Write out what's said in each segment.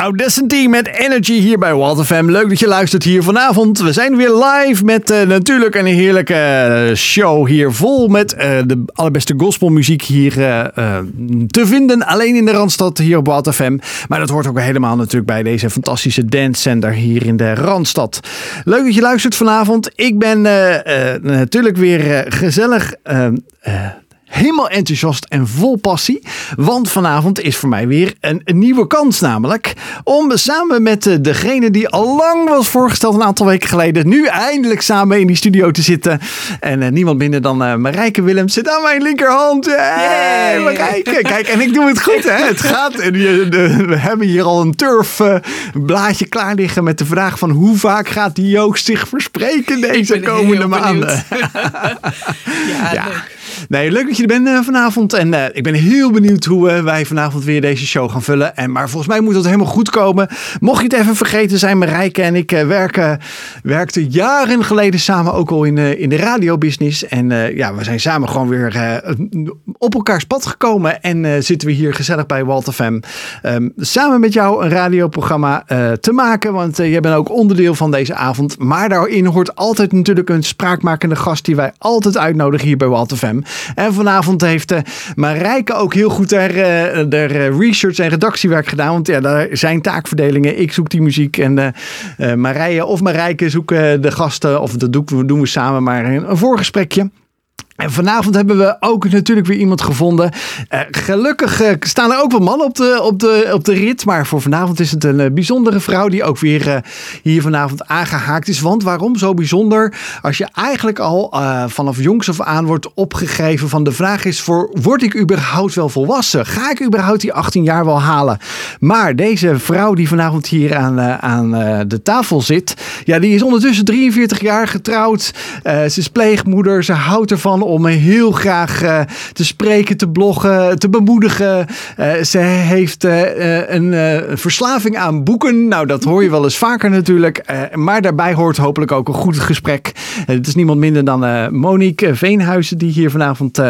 Audacity met Energy hier bij Walter FM. Leuk dat je luistert hier vanavond. We zijn weer live met uh, natuurlijk een heerlijke uh, show hier vol met uh, de allerbeste gospelmuziek hier te vinden. Alleen in de Randstad hier op Walter FM. Maar dat hoort ook helemaal natuurlijk bij deze fantastische dancecenter hier in de Randstad. Leuk dat je luistert vanavond. Ik ben natuurlijk weer gezellig helemaal enthousiast en vol passie. Want vanavond is voor mij weer een, een nieuwe kans namelijk. Om samen met uh, degene die al lang was voorgesteld een aantal weken geleden. Nu eindelijk samen in die studio te zitten. En uh, niemand minder dan uh, Marijke Willems zit aan mijn linkerhand. Hey, Marijke. Kijk, en ik doe het goed hè. Het gaat. En we hebben hier al een turfblaadje klaar liggen met de vraag van hoe vaak gaat die Joost zich verspreken deze komende maanden. ja, ja. Nee, leuk dat je er bent uh, vanavond. En uh, ik ben heel benieuwd hoe uh, wij vanavond weer deze show gaan vullen. En, maar volgens mij moet het helemaal goed komen. Mocht je het even vergeten zijn, Marijke en ik werken, werkten jaren geleden samen ook al in, in de radiobusiness. En ja, we zijn samen gewoon weer op elkaars pad gekomen. En zitten we hier gezellig bij Walter FM. Um, samen met jou een radioprogramma te maken. Want jij bent ook onderdeel van deze avond. Maar daarin hoort altijd natuurlijk een spraakmakende gast die wij altijd uitnodigen hier bij Walter FM. En vanavond heeft uh, Marijke ook heel goed haar, uh, haar research en redactiewerk gedaan. Want ja, daar zijn taakverdelingen. Ik zoek die muziek en Marije of Marijke zoeken de gasten. Of dat doen we samen maar een voorgesprekje. En vanavond hebben we ook natuurlijk weer iemand gevonden. Uh, gelukkig uh, staan er ook wel mannen op de, op, de, op de rit. Maar voor vanavond is het een uh, bijzondere vrouw die ook weer hier vanavond aangehaakt is. Want waarom zo bijzonder? Als je eigenlijk al vanaf jongs af aan wordt opgegeven van de vraag is voor word ik überhaupt wel volwassen? Ga ik überhaupt die 18 jaar wel halen? Maar deze vrouw die vanavond hier aan, aan de tafel zit. Ja, die is ondertussen 43 jaar getrouwd. ze is pleegmoeder. Ze houdt ervan om heel graag uh, te spreken, te bloggen, te bemoedigen. Uh, ze heeft uh, een verslaving aan boeken. Nou, dat hoor je wel eens vaker natuurlijk. maar daarbij hoort hopelijk ook een goed gesprek. het is niemand minder dan Monique Veenhuizen die hier vanavond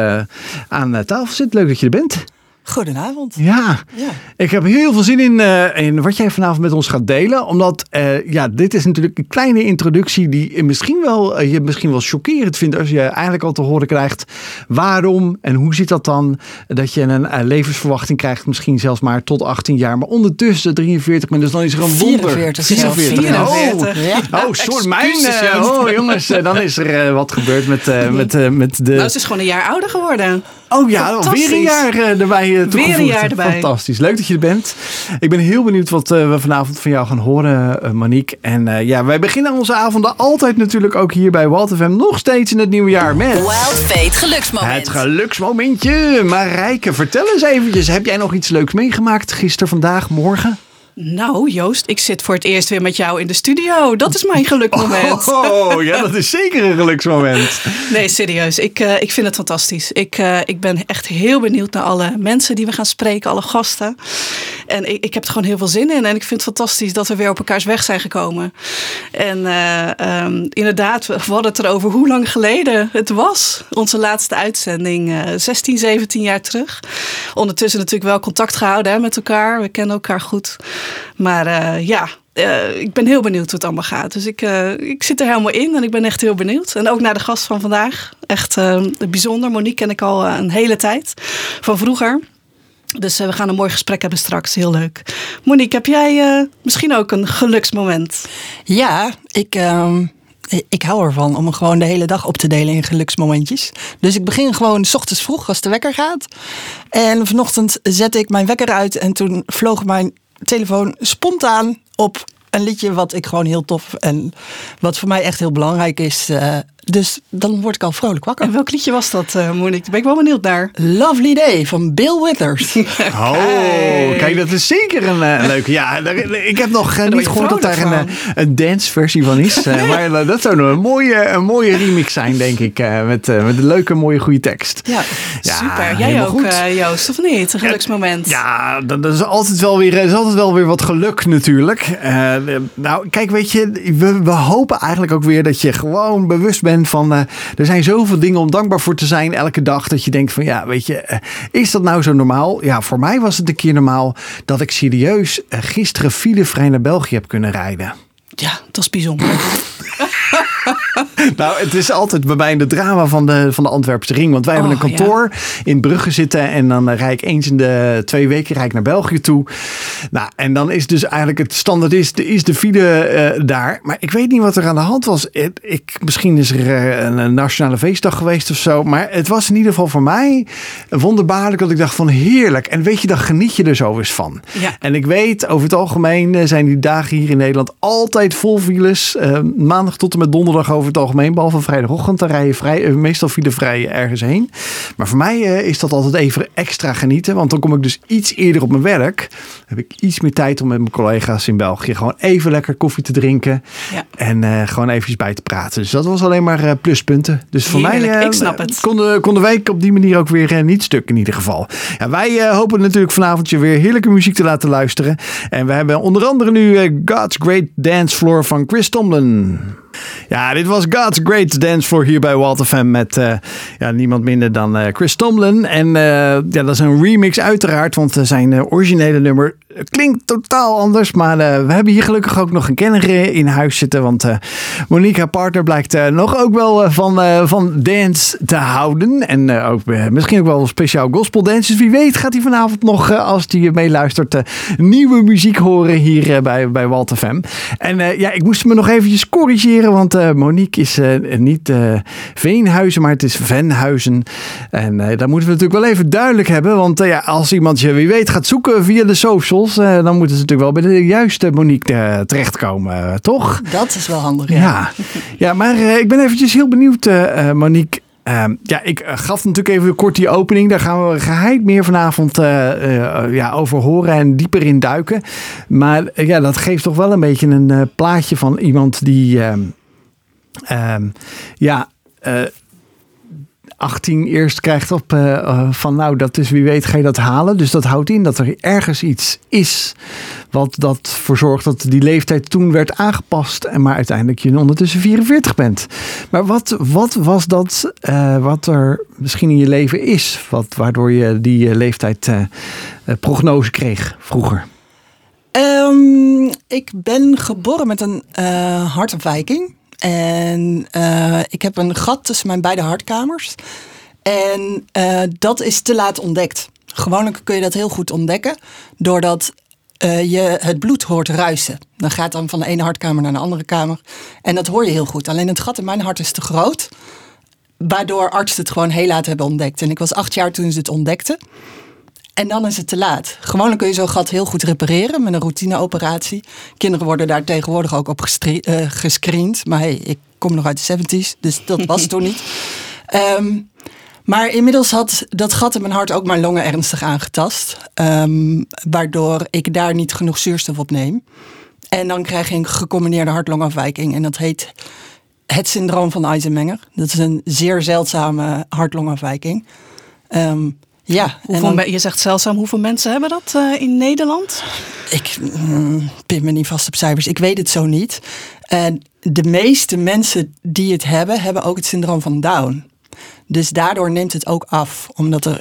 aan tafel zit. Leuk dat je er bent. Goedenavond. Ja. ja, ik heb heel veel zin in, uh, in wat jij vanavond met ons gaat delen. Omdat, uh, ja, dit is natuurlijk een kleine introductie die misschien wel, uh, je misschien wel chockerend vindt. Als je eigenlijk al te horen krijgt waarom en hoe zit dat dan? Dat je een levensverwachting krijgt, misschien zelfs maar tot 18 jaar. Maar ondertussen 43, maar dus dan is er een wonder. 44. 44. 44. Oh, ja. oh sorry, mijn. oh jongens, dan is er wat gebeurd met, met, met de... Nou, ze is gewoon een jaar ouder geworden. Oh ja, weer een jaar erbij Weer een jaar erbij. Fantastisch. Leuk dat je er bent. Ik ben heel benieuwd wat uh, we vanavond van jou gaan horen, uh, Monique. En uh, ja, wij beginnen onze avonden altijd natuurlijk ook hier bij Wild FM. Nog steeds in het nieuwe jaar met... Wild Fate geluksmoment. Het geluksmomentje. Marijke, vertel eens eventjes. Heb jij nog iets leuks meegemaakt gisteren, vandaag, morgen? Nou, Joost, ik zit voor het eerst weer met jou in de studio. Dat is mijn gelukmoment. Oh, ja, dat is zeker een geluksmoment. Nee, serieus. Ik, uh, ik vind het fantastisch. Ik, uh, ik ben echt heel benieuwd naar alle mensen die we gaan spreken, alle gasten. En ik, ik heb er gewoon heel veel zin in. En ik vind het fantastisch dat we weer op elkaars weg zijn gekomen. En uh, um, inderdaad, we hadden het erover hoe lang geleden het was. Onze laatste uitzending, 16, 17 jaar terug. Ondertussen natuurlijk wel contact gehouden hè, met elkaar. We kennen elkaar goed. Maar uh, ja, uh, ik ben heel benieuwd hoe het allemaal gaat. Dus ik, uh, ik zit er helemaal in en ik ben echt heel benieuwd. En ook naar de gast van vandaag. Echt bijzonder. Monique ken ik al een hele tijd. Van vroeger. Dus we gaan een mooi gesprek hebben straks. Heel leuk. Monique, heb jij misschien ook een geluksmoment? Ja, ik... Ehm, ik hou ervan om gewoon de hele dag op te delen in geluksmomentjes. Dus ik begin gewoon s ochtends vroeg als de wekker gaat. En vanochtend zette ik mijn wekker uit en toen vloog mijn telefoon spontaan op een liedje wat ik gewoon heel tof en wat voor mij echt heel belangrijk is. Uh, dus dan word ik al vrolijk wakker. En welk liedje was dat, uh, Monique? Daar ben ik wel benieuwd naar. Lovely Day van Bill Withers. oh, kijk, dat is zeker een uh, leuke. Ja, ik heb nog uh, niet gehoord dat daar een, een dance-versie van is. Maar dat zou een mooie, een mooie remix zijn, denk ik. met, met een leuke, mooie, goede tekst. Ja, ja super. Jij ook, Joost, of niet? Een geluksmoment. Ja, dat, dat, is altijd wel weer, is altijd wel weer wat geluk natuurlijk. nou, kijk, weet je, we, we hopen eigenlijk ook weer dat je gewoon bewust bent ben van, eh, er zijn zoveel dingen om dankbaar voor te zijn elke dag. Dat je denkt van, ja, weet je, eh, is dat nou zo normaal? Ja, voor mij was het een keer normaal dat ik serieus eh, gisteren filevrij naar België heb kunnen rijden. Ja, dat is bijzonder. Nou, het is altijd bij mij in de drama van de, van de Antwerpse ring. Want wij hebben Oh, een kantoor in Brugge zitten. En dan eh, rijd ik eens in de twee weken rijd ik naar België toe. Nou, en dan is dus eigenlijk het standaard is, de- is de file eh, daar. Maar ik weet niet wat er aan de hand was. Ik, ik- misschien is er eh, een, nationale feestdag geweest of zo. Maar het was in ieder geval voor mij wonderbaarlijk dat ik dacht van heerlijk. En weet je, dan geniet je er zo eens van. Ja. En ik weet, over het algemeen zijn die dagen hier in Nederland altijd vol files. Maandag tot en met donderdag over het algemeen. Behalve vrijdagochtend, dan rij je vrij, eh, meestal filevrij ergens heen. Maar voor mij eh, is dat altijd even extra genieten. Want dan kom ik dus iets eerder op mijn werk. Heb ik iets meer tijd om met mijn collega's in België gewoon even lekker koffie te drinken. Ja. En eh, gewoon eventjes bij te praten. Dus dat was alleen maar pluspunten. Dus voor mij Heerlijk, ik snap het. Kon, de, kon de week op die manier ook weer niet stuk in ieder geval. Ja, wij hopen natuurlijk vanavond je weer heerlijke muziek te laten luisteren. En we hebben onder andere nu God's Great Dance Floor van Chris Tomlin. Ja, dit was God's Great Dance Floor hier bij Walter Fam met eh, ja, niemand minder dan eh, Chris Tomlin. En eh, ja, dat is een remix uiteraard, want zijn originele nummer klinkt totaal anders. Maar eh, we hebben hier gelukkig ook nog een kenner eh, in huis zitten, want eh, Monique, haar partner, blijkt nog ook wel van, van dance te houden. En ook, misschien ook wel speciaal gospel dance. Dus wie weet gaat hij vanavond nog, als hij meeluistert, nieuwe muziek horen hier bij, bij Walter Fam. En ja, ik moest me nog eventjes corrigeren, want Monique is niet Veenhuizen, maar het is Venhuizen. En dat moeten we natuurlijk wel even duidelijk hebben, want ja, als iemand je wie weet gaat zoeken via de socials, eh, dan moeten ze natuurlijk wel bij de juiste Monique eh, terechtkomen, eh, toch? Dat is wel handig. Ja. Ja, ja maar ik ben eventjes heel benieuwd, Monique. Ehm, ja, ik gaf natuurlijk even kort die opening. Daar gaan we geheid meer vanavond ja, over horen en dieper in duiken. Maar ja, dat geeft toch wel een beetje een plaatje van iemand die... ehm, ehm, ja, 18 eerst krijgt op eh, eh, van nou, dat is wie weet ga je dat halen. Dus dat houdt in dat er ergens iets is wat dat voor zorgt dat die leeftijd toen werd aangepast. En maar uiteindelijk je ondertussen 44 bent. Maar wat, wat was dat eh, wat er misschien in je leven is? Wat, waardoor je die leeftijd prognose kreeg vroeger? Ehm, ik ben geboren met een hartafwijking. En eh, ik heb een gat tussen mijn beide hartkamers. En eh, dat is te laat ontdekt. Gewoonlijk kun je dat heel goed ontdekken. Doordat eh, je het bloed hoort ruisen. Dan gaat dan van de ene hartkamer naar de andere kamer. En dat hoor je heel goed. Alleen het gat in mijn hart is te groot. Waardoor artsen het gewoon heel laat hebben ontdekt. En ik was acht jaar toen ze het ontdekten. En dan is het te laat. Gewoonlijk kun je zo'n gat heel goed repareren met een routineoperatie. Kinderen worden daar tegenwoordig ook op eh, gescreend. Maar hey, ik kom nog uit de 70s, dus dat was toen niet. Ehm, maar inmiddels had dat gat in mijn hart ook mijn longen ernstig aangetast. Ehm, waardoor ik daar niet genoeg zuurstof op neem. En dan krijg je een gecombineerde hartlongafwijking. En dat heet het syndroom van Eisenmenger. Dat is een zeer zeldzame hartlongafwijking. Ehm, ja, en dan- je zegt zeldzaam, hoeveel mensen hebben dat eh, in Nederland? Ik mm, pin me niet vast op cijfers. Ik weet het zo niet. En de meeste mensen die het hebben, hebben ook het syndroom van Down. Dus daardoor neemt het ook af. Omdat er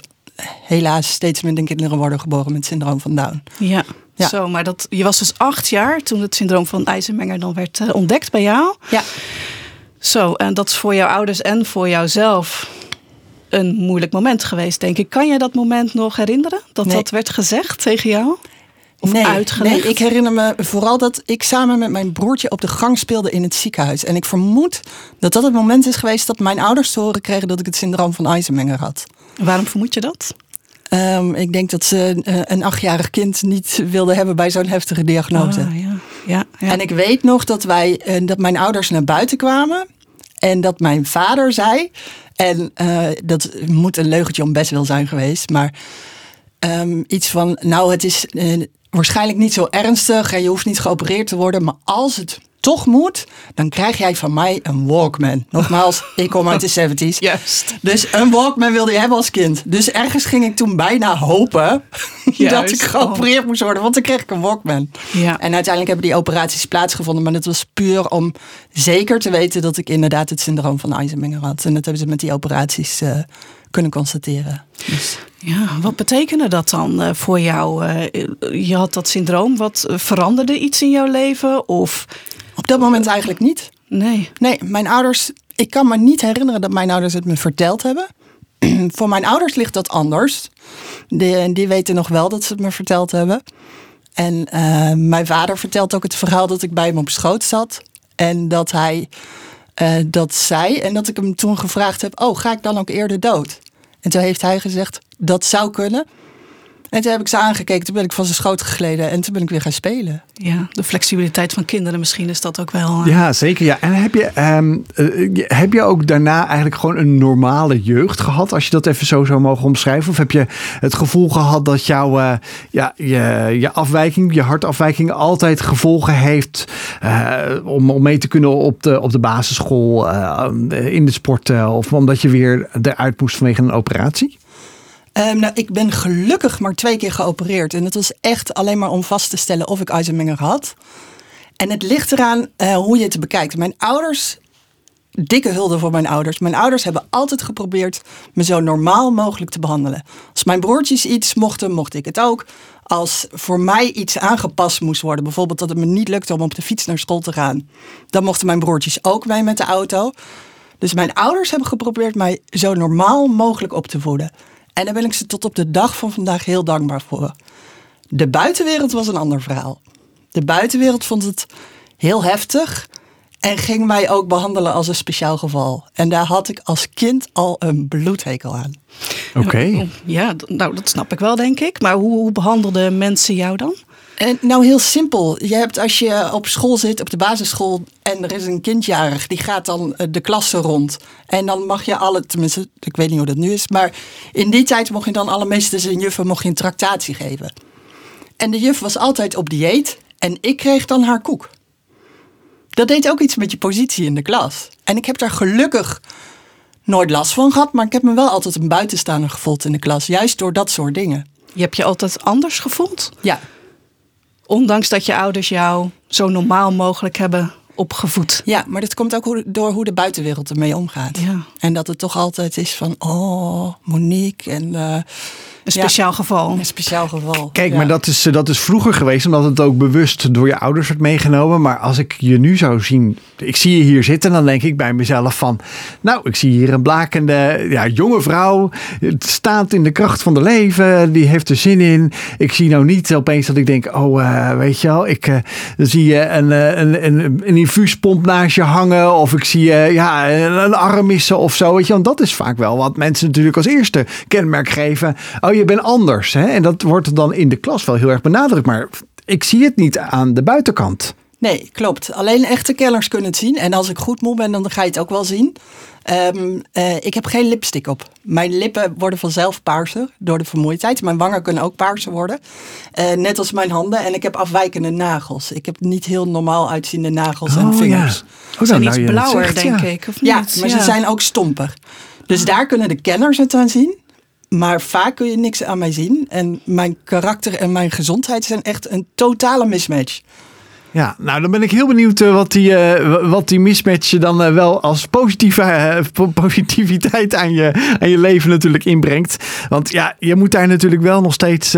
helaas steeds minder kinderen worden geboren met het syndroom van Down. Ja. Ja. Zo, maar dat, je was dus acht jaar toen het syndroom van Eisenmenger dan werd eh, ontdekt bij jou. Ja. Zo, en dat is voor jouw ouders en voor jouzelf een moeilijk moment geweest, denk ik. Kan je dat moment nog herinneren? Dat Nee. dat werd gezegd tegen jou? Of nee, uitgelegd? nee, ik herinner me vooral dat ik samen met mijn broertje op de gang speelde in het ziekenhuis. En ik vermoed dat dat het moment is geweest dat mijn ouders te horen kregen dat ik het syndroom van Eisenmenger had. Waarom vermoed je dat? Ehm, ik denk dat ze eh, een achtjarig kind niet wilden hebben bij zo'n heftige diagnose. Ah, ja. Ja, ja. En ik weet nog dat, wij, eh, dat mijn ouders naar buiten kwamen. En dat mijn vader zei. En eh, dat moet een leugentje om best wel zijn geweest. Maar ehm, iets van. Nou, het is eh, waarschijnlijk niet zo ernstig. En je hoeft niet geopereerd te worden. Maar als het toch moet, dan krijg jij van mij een Walkman. Nogmaals, ik kom uit de 70s. Juist. Dus een Walkman wilde je hebben als kind. Dus ergens ging ik toen bijna hopen dat Juist. ik geopereerd moest worden, want dan kreeg ik een Walkman. Ja. En uiteindelijk hebben die operaties plaatsgevonden, maar dat was puur om zeker te weten dat ik inderdaad het syndroom van Eisenmenger had. En dat hebben ze met die operaties eh, kunnen constateren. Dus, Ja, wat betekende dat dan eh, voor jou? Eh, je had dat syndroom. Wat veranderde iets in jouw leven? Of op dat moment eigenlijk niet. nee? Nee, mijn ouders. Ik kan me niet herinneren dat mijn ouders het me verteld hebben. Voor mijn ouders ligt dat anders. Die, die weten nog wel dat ze het me verteld hebben. En eh, mijn vader vertelt ook het verhaal dat ik bij hem op schoot zat. En dat hij eh, dat zei. En dat ik hem toen gevraagd heb: Oh, ga ik dan ook eerder dood? En toen heeft hij gezegd: Dat zou kunnen. En toen heb ik ze aangekeken. Toen ben ik van zijn schoot gegleden. En toen ben ik weer gaan spelen. Ja, de flexibiliteit van kinderen misschien is dat ook wel. eh, Ja, zeker. Ja. En heb je, ehm, eh, heb je ook daarna eigenlijk gewoon een normale jeugd gehad? Als je dat even zo zou mogen omschrijven. Of heb je het gevoel gehad dat jouw eh, ja, je, je afwijking, je hartafwijking altijd gevolgen heeft eh, om, om mee te kunnen op de, op de basisschool, eh, in de sport eh, of omdat je weer eruit moest vanwege een operatie? Ehm, nou, ik ben gelukkig maar twee keer geopereerd. En dat was echt alleen maar om vast te stellen of ik Eisenmenger had. En het ligt eraan eh, hoe je het bekijkt. Mijn ouders, dikke hulde voor mijn ouders. Mijn ouders hebben altijd geprobeerd me zo normaal mogelijk te behandelen. Als mijn broertjes iets mochten, mocht ik het ook. Als voor mij iets aangepast moest worden, bijvoorbeeld dat het me niet lukte om op de fiets naar school te gaan, dan mochten mijn broertjes ook mee met de auto. Dus mijn ouders hebben geprobeerd mij zo normaal mogelijk op te voeden. En daar ben ik ze tot op de dag van vandaag heel dankbaar voor. De buitenwereld was een ander verhaal. De buitenwereld vond het heel heftig en ging mij ook behandelen als een speciaal geval. En daar had ik als kind al een bloedhekel aan. Oké. Ja, nou dat snap ik wel, denk ik. Maar hoe, hoe behandelden mensen jou dan? En nou heel simpel. Je hebt als je op school zit, op de basisschool, en er is een kindjarig, die gaat dan eh, de klasse rond. En dan mag je alle, tenminste, ik weet niet hoe dat nu is, maar in die tijd mocht je dan alle meesters en juffen mocht je een tractatie geven. En de juf was altijd op dieet en ik kreeg dan haar koek. Dat deed ook iets met je positie in de klas. En ik heb daar gelukkig nooit last van gehad, maar ik heb me wel altijd een buitenstaander gevoeld in de klas, juist door dat soort dingen. Je hebt je altijd anders gevoeld? Ja, Ondanks dat je ouders jou zo normaal mogelijk hebben opgevoed. Ja, maar dat komt ook door hoe de buitenwereld ermee omgaat. Ja. En dat het toch altijd is van, oh, Monique en eh, Een speciaal geval. een speciaal geval. Kijk, Ja. maar dat is, eh, dat is vroeger geweest, omdat het ook bewust door je ouders werd meegenomen. Maar als ik je nu zou zien, ik zie je hier zitten, dan denk ik bij mezelf van, nou, ik zie hier een blakende, ja, jonge vrouw, het staat in de kracht van de leven, die heeft er zin in. Ik zie nou niet opeens dat ik denk, oh, eh, weet je wel, ik eh, zie je een, eh, een, een, een infuuspomp naast je hangen, of ik zie eh, ja, een, een arm missen of zo, weet je, want dat is vaak wel wat mensen natuurlijk als eerste kenmerk geven. Oh, je bent anders, hè? En dat wordt dan in de klas wel heel erg benadrukt, maar ik zie het niet aan de buitenkant. Nee, klopt. Alleen echte kenners kunnen het zien. En als ik goed moe ben, dan ga je het ook wel zien. Ehm, eh, ik heb geen lipstick op. Mijn lippen worden vanzelf paarser door de vermoeidheid. Mijn wangen kunnen ook paarser worden. Eh, net als mijn handen. En ik heb afwijkende nagels. Ik heb niet heel normaal uitziende nagels en vingers. Oh, zijn nou, iets je het blauwer, zegt, denk ja. ik. Of Ja, niet? maar ze zijn ook stomper. Dus daar kunnen de kenners het aan zien. Maar vaak kun je niks aan mij zien. En mijn karakter en mijn gezondheid zijn echt een totale mismatch. Ja, nou dan ben ik heel benieuwd eh, wat, die, eh, wat die mismatch dan eh, wel als positieve, po- positiviteit aan je, aan je leven natuurlijk inbrengt. Want ja, je moet daar natuurlijk wel nog steeds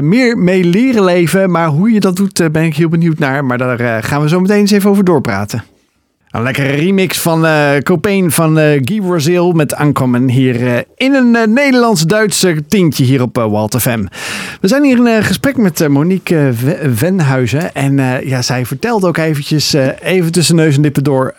meer mee leren leven. Maar hoe je dat doet, ben ik heel benieuwd naar. Maar daar gaan we zo meteen eens even over doorpraten. Een lekkere remix van eh Copain van eh Guy Brazil met Ankomen hier eh, in een Nederlands-Duitse tintje hier op uh, Walt FM. We zijn hier in gesprek met Monique Venhuizen en ja, zij vertelt ook eventjes even tussen neus en lippen door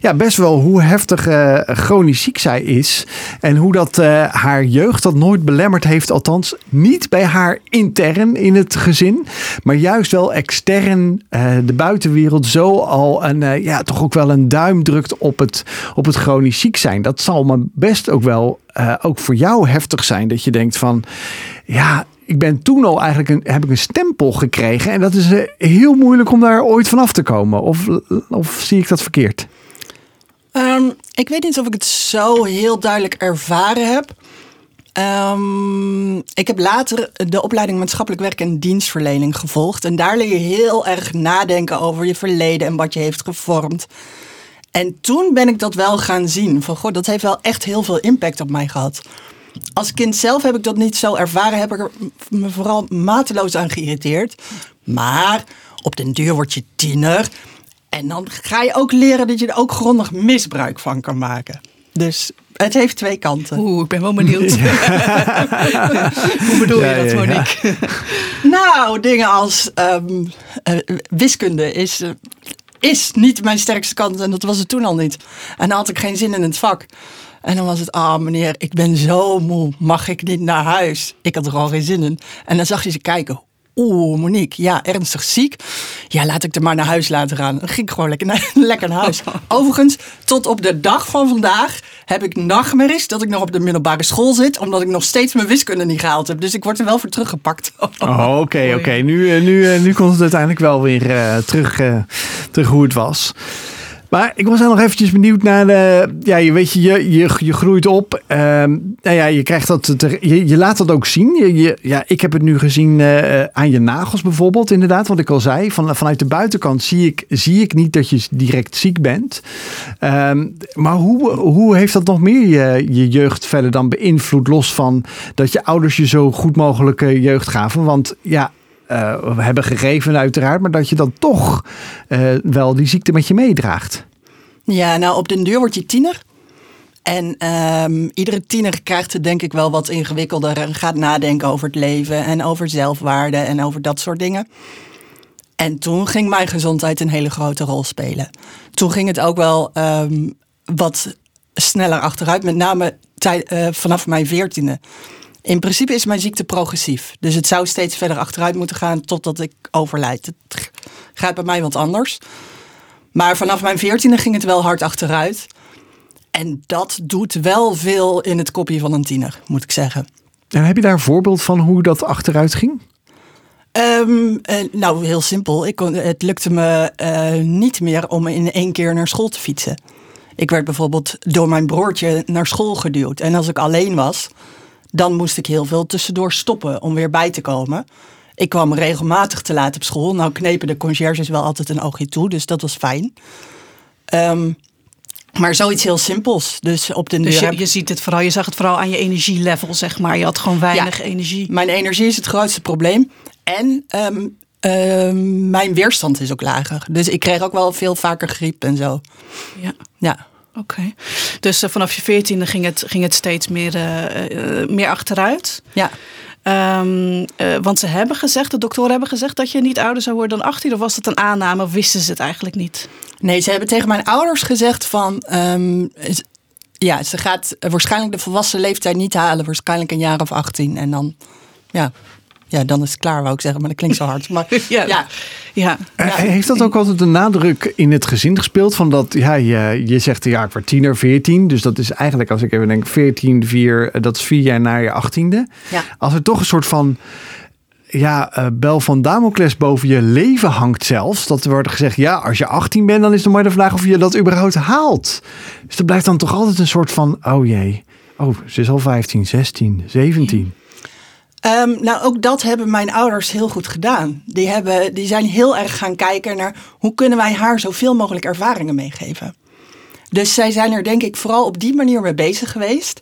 ja, best wel hoe heftig chronisch ziek zij is en hoe dat haar jeugd dat nooit belemmerd heeft, althans niet bij haar intern in het gezin, maar juist wel extern de buitenwereld zo al een, ja, toch ook wel een duim drukt op het, op het chronisch ziek zijn. Dat zal me best ook wel, eh, ook voor jou heftig zijn, dat je denkt van, ja, ik ben toen al eigenlijk een, heb ik een stempel gekregen. En dat is eh, heel moeilijk om daar ooit vanaf te komen. Of, of zie ik dat verkeerd? Ehm, ik weet niet of ik het zo heel duidelijk ervaren heb. Ehm, ik heb later de opleiding maatschappelijk werk en dienstverlening gevolgd. En daar leer je heel erg nadenken over je verleden en wat je heeft gevormd. En toen ben ik dat wel gaan zien. Van goh, dat heeft wel echt heel veel impact op mij gehad. Als kind zelf heb ik dat niet zo ervaren. Heb ik er me vooral mateloos aan geïrriteerd. Maar op den duur word je tiener. En dan ga je ook leren dat je er ook grondig misbruik van kan maken. Dus het heeft twee kanten. Oeh, ik ben wel benieuwd. Hoe bedoel je dat, Monique? nou, dingen als ehm, eh, wiskunde is, eh, is niet mijn sterkste kant. En dat was het toen al niet. En dan had ik geen zin in het vak. En dan was het, ah oh, meneer, ik ben zo moe. Mag ik niet naar huis? Ik had er al geen zin in. En dan zag je ze kijken. Oeh, Monique, ja, ernstig ziek. Ja, laat ik er maar naar huis laten gaan. Dan ging ik gewoon lekker naar, lekker naar huis. Overigens, tot op de dag van vandaag heb ik nachtmerries dat ik nog op de middelbare school zit. Omdat ik nog steeds mijn wiskunde niet gehaald heb. Dus ik word er wel voor teruggepakt. Oh, oké, oké. Nu, eh, nu, eh, nu komt het uiteindelijk wel weer uh, terug, uh, terug hoe het was. Maar ik was nog eventjes benieuwd naar de. Ja, je weet je, je, je, je groeit op. Um, nou ja, je krijgt dat. Je, je laat dat ook zien. Je, je, ja, ik heb het nu gezien uh, aan je nagels bijvoorbeeld, inderdaad. Wat ik al zei. Van, vanuit de buitenkant zie ik, zie ik niet dat je direct ziek bent. Um, maar hoe, hoe heeft dat nog meer je, je jeugd verder dan beïnvloed? Los van dat je ouders je zo goed mogelijke jeugd gaven. Want ja, uh, hebben gegeven uiteraard, maar dat je dan toch uh, wel die ziekte met je meedraagt. Ja, nou op den duur word je tiener. En um, iedere tiener krijgt het denk ik wel wat ingewikkelder en gaat nadenken over het leven en over zelfwaarde en over dat soort dingen. En toen ging mijn gezondheid een hele grote rol spelen. Toen ging het ook wel um, wat sneller achteruit, met name uh, vanaf mijn veertiende. In principe is mijn ziekte progressief. Dus het zou steeds verder achteruit moeten gaan totdat ik overlijd. Het gaat bij mij wat anders. Maar vanaf mijn veertiende ging het wel hard achteruit. En dat doet wel veel in het kopje van een tiener, moet ik zeggen. En heb je daar een voorbeeld van hoe dat achteruit ging? Um, uh, nou, heel simpel. Ik kon, het lukte me uh, niet meer om in één keer naar school te fietsen. Ik werd bijvoorbeeld door mijn broertje naar school geduwd. En als ik alleen was, dan moest ik heel veel tussendoor stoppen om weer bij te komen. Ik kwam regelmatig te laat op school. Nou knepen de conciërges wel altijd een oogje toe, dus dat was fijn. Um, maar zoiets heel simpels. Dus op de dus je, je, ziet het vooral, je zag het vooral aan je energielevel, zeg maar. Je had gewoon weinig ja, energie. Mijn energie is het grootste probleem. En um, um, mijn weerstand is ook lager. Dus ik kreeg ook wel veel vaker griep en zo. Ja. Ja. Oké. Okay. Dus uh, vanaf je veertiende ging het, ging het steeds meer, uh, uh, meer achteruit. Ja. Um, want ze hebben gezegd, de doktoren hebben gezegd dat je niet ouder zou worden dan 18. Of was dat een aanname of wisten ze het eigenlijk niet? Nee, ze hebben tegen mijn ouders gezegd van... Um, ja, ze gaat waarschijnlijk de volwassen leeftijd niet halen. Waarschijnlijk een jaar of 18. En dan, ja, ja, dan is het klaar, wou ik zeggen, maar dat klinkt zo hard. Maar, ja, ja. ja. Heeft dat ook altijd een nadruk in het gezin gespeeld? Van dat, ja, je, je zegt ja, ik word tiener, 14. Dus dat is eigenlijk, als ik even denk, 14, 4, dat is vier jaar na je achttiende. Ja. Als er toch een soort van ja, uh, bel van Damocles boven je leven hangt zelfs. Dat er wordt gezegd, ja, als je 18 bent, dan is het maar de vraag of je dat überhaupt haalt. Dus er blijft dan toch altijd een soort van, oh jee, oh, ze is al 15, 16, 17. Um, nou, ook dat hebben mijn ouders heel goed gedaan. Die, hebben, die zijn heel erg gaan kijken naar hoe kunnen wij haar zoveel mogelijk ervaringen meegeven. Dus zij zijn er denk ik vooral op die manier mee bezig geweest.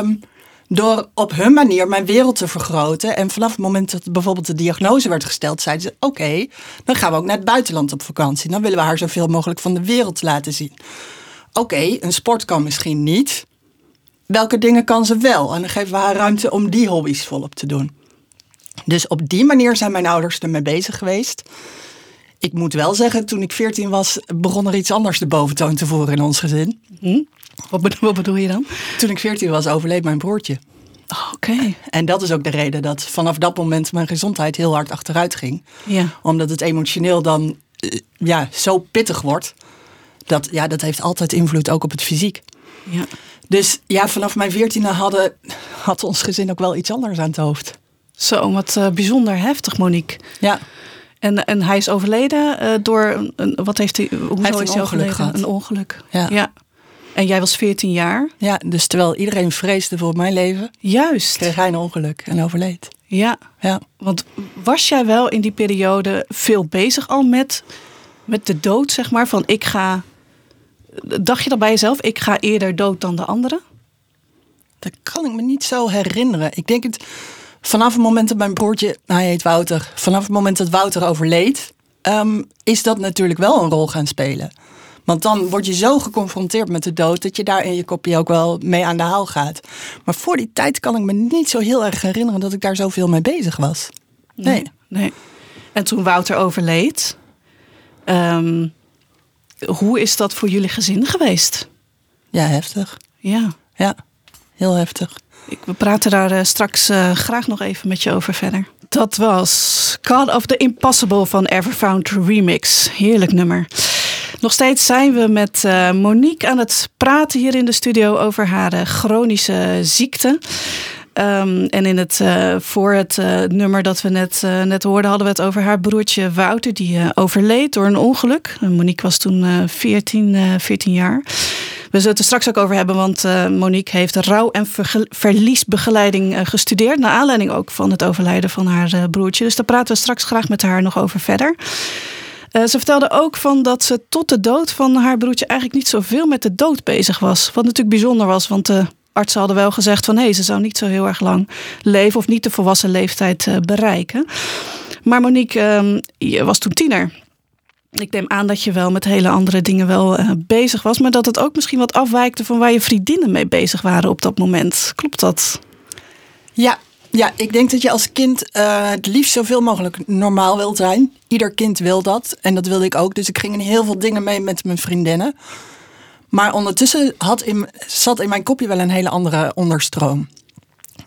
Um, door op hun manier mijn wereld te vergroten. En vanaf het moment dat bijvoorbeeld de diagnose werd gesteld, zeiden ze: Oké, dan gaan we ook naar het buitenland op vakantie. Dan willen we haar zoveel mogelijk van de wereld laten zien. Oké, een sport kan misschien niet welke dingen kan ze wel? En dan geven we haar ruimte om die hobby's volop te doen. Dus op die manier zijn mijn ouders ermee bezig geweest. Ik moet wel zeggen, toen ik 14 was, begon er iets anders de boventoon te voeren in ons gezin. Hm? Wat, bedoel, wat, bedoel, je dan? Toen ik 14 was, overleed mijn broertje. Oh, Oké. Okay. En dat is ook de reden dat vanaf dat moment mijn gezondheid heel hard achteruit ging. Ja. Omdat het emotioneel dan ja, zo pittig wordt. Dat, ja, dat heeft altijd invloed ook op het fysiek. Ja. Dus ja, vanaf mijn veertiende hadden, had ons gezin ook wel iets anders aan het hoofd. Zo, wat eh, bijzonder heftig, Monique. Ja, En, en hij is overleden eh, door een, wat heeft hij? Hoezo heeft een is hij ongeluk gehad. Een ongeluk. Ja. En jij was 14 jaar. ja, dus terwijl iedereen vreesde voor mijn leven, Juist. kreeg hij een ongeluk en overleed. Ja. Ja. Want was jij wel in die periode veel bezig al met, met de dood, zeg maar? Van ik ga. Dacht je dan bij jezelf, ik ga eerder dood dan de anderen? Dat kan ik me niet zo herinneren. Ik denk het vanaf het moment dat mijn broertje, nou, hij heet Wouter, vanaf het moment dat Wouter overleed, ehm, is dat natuurlijk wel een rol gaan spelen. Want dan word je zo geconfronteerd met de dood dat je daar in je kopje ook wel mee aan de haal gaat. Maar voor die tijd kan ik me niet zo heel erg herinneren dat ik daar zoveel mee bezig was. Nee. nee. En toen Wouter overleed, ehm, hoe is dat voor jullie gezin geweest? Ja, heftig. Ja. Ja, heel heftig. Ik, we praten daar eh, straks eh, graag nog even met je over verder. Dat was God of the Impossible van Everfound Remix. Heerlijk nummer. Nog steeds zijn we met eh, Monique aan het praten hier in de studio over haar chronische ziekte. Ehm, en in het, eh, voor het eh, nummer dat we net, eh, net hoorden, hadden we het over haar broertje Wouter, die overleed door een ongeluk. Monique was toen eh 14, eh 14 jaar. We zullen het er straks ook over hebben, want Monique heeft rouw- en verliesbegeleiding gestudeerd. Naar aanleiding ook van het overlijden van haar broertje. Dus daar praten we straks graag met haar nog over verder. Ze vertelde ook van dat ze tot de dood van haar broertje eigenlijk niet zoveel met de dood bezig was. Wat natuurlijk bijzonder was, want de artsen hadden wel gezegd van hé, ze zou niet zo heel erg lang leven of niet de volwassen leeftijd eh, bereiken. Maar Monique ehm, je was toen tiener. Ik neem aan dat je wel met hele andere dingen wel eh, bezig was, maar dat het ook misschien wat afwijkte van waar je vriendinnen mee bezig waren op dat moment. Klopt dat? Ja, ja, ik denk dat je als kind eh, het liefst zoveel mogelijk normaal wilt zijn. Ieder kind wil dat en dat wilde ik ook. Dus ik ging in heel veel dingen mee met mijn vriendinnen. Maar ondertussen had in, zat in mijn kopje wel een hele andere onderstroom.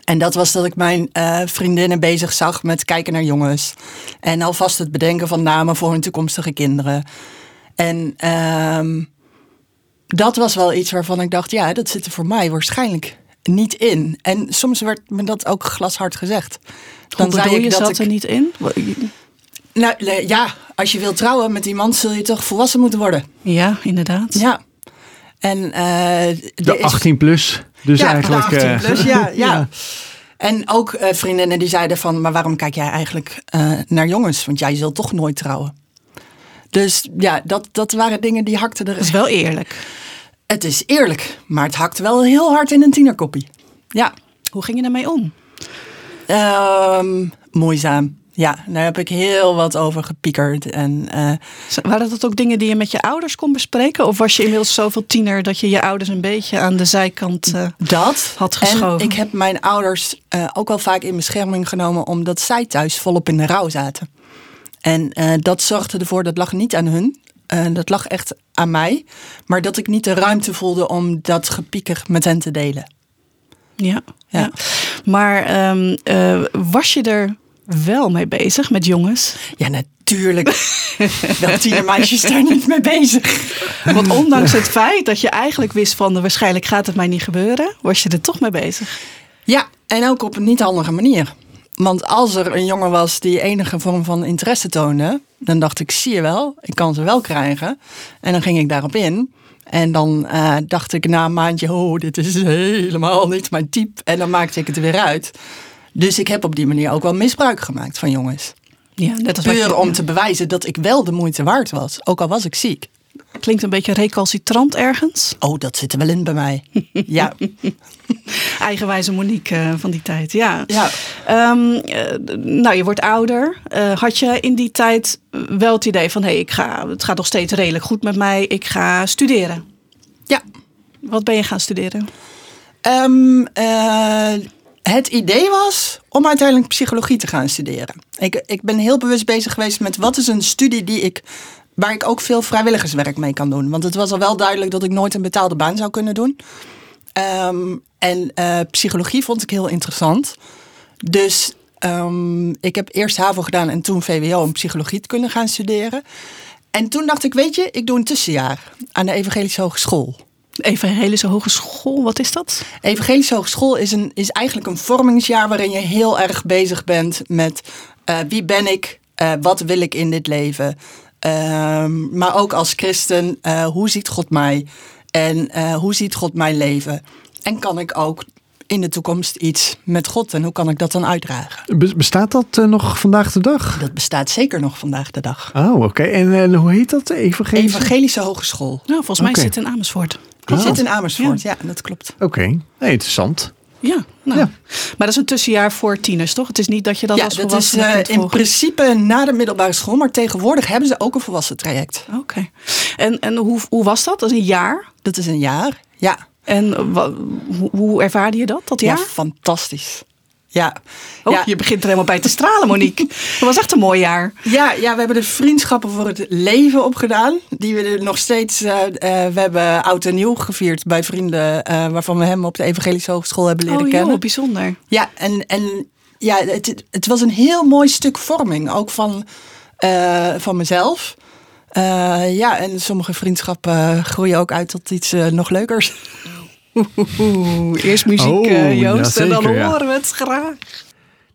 En dat was dat ik mijn eh, vriendinnen bezig zag met kijken naar jongens. En alvast het bedenken van namen voor hun toekomstige kinderen. En ehm, dat was wel iets waarvan ik dacht, ja, dat zit er voor mij waarschijnlijk niet in. En soms werd me dat ook glashard gezegd. Dan bedoel je, dat zat ik- er niet in? Nou, ja, als je wilt trouwen met iemand zul je toch volwassen moeten worden. Ja, inderdaad. Ja. En eh, De is- 18 plus. Dus ja, eigenlijk. de 18 eh, plus, ja, ja. ja. En ook eh, vriendinnen die zeiden van, maar waarom kijk jij eigenlijk eh, naar jongens? Want jij zult toch nooit trouwen. Dus ja, dat, dat waren dingen die hakten er. Dat is wel eerlijk. Het is eerlijk, maar het hakt wel heel hard in een tienerkoppie. Ja, Hoe ging je daarmee om? Ehm moeizaam. Ja, daar heb ik heel wat over gepiekerd. En eh, Waren dat ook dingen die je met je ouders kon bespreken? Of was je inmiddels zoveel tiener dat je je ouders een beetje aan de zijkant eh, dat had geschoven? En ik heb mijn ouders eh, ook wel vaak in bescherming genomen, omdat zij thuis volop in de rouw zaten. En dat zorgde ervoor, dat lag niet aan hun. dat lag echt aan mij. Maar dat ik niet de ruimte voelde om dat gepieker met hen te delen. Ja, ja. Ja. Maar ehm, eh, was je er wel mee bezig met jongens? Ja, natuurlijk. Wel tienermeisjes daar niet mee bezig. Want ondanks het feit dat je eigenlijk wist van waarschijnlijk gaat het mij niet gebeuren, was je er toch mee bezig. Ja, en ook op een niet handige manier. Want als er een jongen was die enige vorm van interesse toonde, dan dacht ik, zie je wel, ik kan ze wel krijgen. En dan ging ik daarop in. En dan eh, dacht ik na een maandje, oh, dit is helemaal niet mijn type. En dan maakte ik het er weer uit. Dus ik heb op die manier ook wel misbruik gemaakt van jongens. Ja, net als Puur je- om ja. te bewijzen dat ik wel de moeite waard was. Ook al was ik ziek. Klinkt een beetje recalcitrant ergens. Oh, dat zit er wel in bij mij. Ja, Eigenwijze Monique eh, van die tijd, ja. ja. Ehm, eh, nou, je wordt ouder. Eh, had je in die tijd wel het idee van... hé, ik ga, het gaat nog steeds redelijk goed met mij. Ik ga studeren. ja. Wat ben je gaan studeren? Ehm, eh, het idee was om uiteindelijk psychologie te gaan studeren. Ik, ik ben heel bewust bezig geweest met wat is een studie die ik, waar ik ook veel vrijwilligerswerk mee kan doen. Want het was al wel duidelijk dat ik nooit een betaalde baan zou kunnen doen. Ehm, en eh, psychologie vond ik heel interessant. Dus ehm, ik heb eerst HAVO gedaan en toen VWO om psychologie te kunnen gaan studeren. En toen dacht ik, weet je, ik doe een tussenjaar aan de Evangelische Hogeschool. Evangelische Hogeschool, wat is dat? Evangelische Hogeschool is, een, is eigenlijk een vormingsjaar waarin je heel erg bezig bent met uh, wie ben ik, uh, wat wil ik in dit leven. Uh, maar ook als christen, uh, hoe ziet God mij en hoe ziet God mijn leven? En kan ik ook in de toekomst iets met God en hoe kan ik dat dan uitdragen? Bestaat dat uh, nog vandaag de dag? Dat bestaat zeker nog vandaag de dag. Oh, oké. Okay. En, en, hoe heet dat? Evangelische? Evangelische Hogeschool. Nou, volgens mij zit het in Amersfoort. Die oh. zit in Amersfoort, ja, ja dat klopt. Oké, okay. nee, interessant. Ja, nou. ja, maar dat is een tussenjaar voor tieners, toch? Het is niet dat je dat ja, als dat is uh, in principe na de middelbare school, maar tegenwoordig hebben ze ook een volwassen traject. Oké. Okay. En, en hoe, hoe was dat? Dat is een jaar? Dat is een jaar, ja. En wat, hoe ervaarde je dat, dat jaar? Ja, fantastisch. Ja. Oh, ja. je begint er helemaal bij te stralen, Monique. Dat was echt een mooi jaar. Ja, ja, we hebben de vriendschappen voor het leven opgedaan. Die we nog steeds. Uh, uh, we hebben oud en nieuw gevierd bij vrienden. Uh, waarvan we hem op de Evangelische Hogeschool hebben leren oh, kennen. Oh, bijzonder. Ja, en, en ja, het, het was een heel mooi stuk vorming. Ook van, van mezelf. Ja, en sommige vriendschappen groeien ook uit tot iets nog leukers. Eerst muziek, oh, uh, Joost, ja, en dan horen we het graag.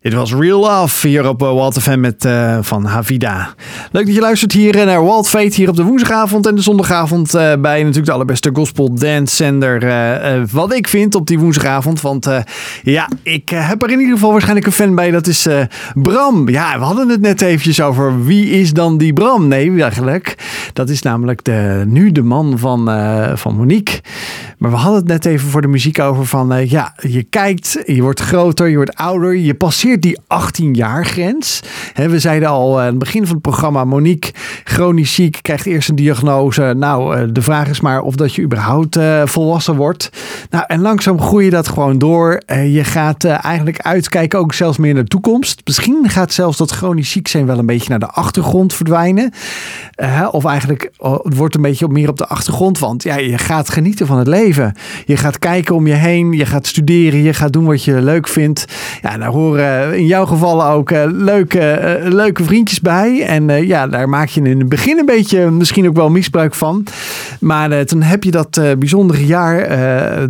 Dit was Real Love hier op Walt FM met uh, van Havida. Leuk dat je luistert hier naar Walt Fate hier op de woensdagavond en de zondagavond bij natuurlijk de allerbeste gospel dance zender. Wat ik vind op die woensdagavond. Want ja, ik heb er in ieder geval waarschijnlijk een fan bij. Dat is Bram. Ja, we hadden het net eventjes over wie is dan die Bram? Nee, eigenlijk. Dat is namelijk de, nu de man van, van Monique. Maar we hadden het net even voor de muziek over van ja, je kijkt, je wordt groter, je wordt ouder, je passeert die 18 jaar grens. we zeiden al aan het begin van het programma, Monique, chronisch ziek, krijgt eerst een diagnose. Nou, de vraag is maar of dat je überhaupt volwassen wordt. Nou, en langzaam groei je dat gewoon door. je gaat eigenlijk uitkijken ook zelfs meer naar de toekomst. Misschien gaat zelfs dat chronisch ziek zijn wel een beetje naar de achtergrond verdwijnen. of eigenlijk het wordt een beetje meer op de achtergrond, want ja, je gaat genieten van het leven. Je gaat kijken om je heen, je gaat studeren, je gaat doen wat je leuk vindt. Ja, daar horen in jouw geval ook uh, leuke, uh, leuke vriendjes bij. En uh, ja, daar maak je in het begin een beetje misschien ook wel misbruik van. Maar toen heb je dat bijzondere jaar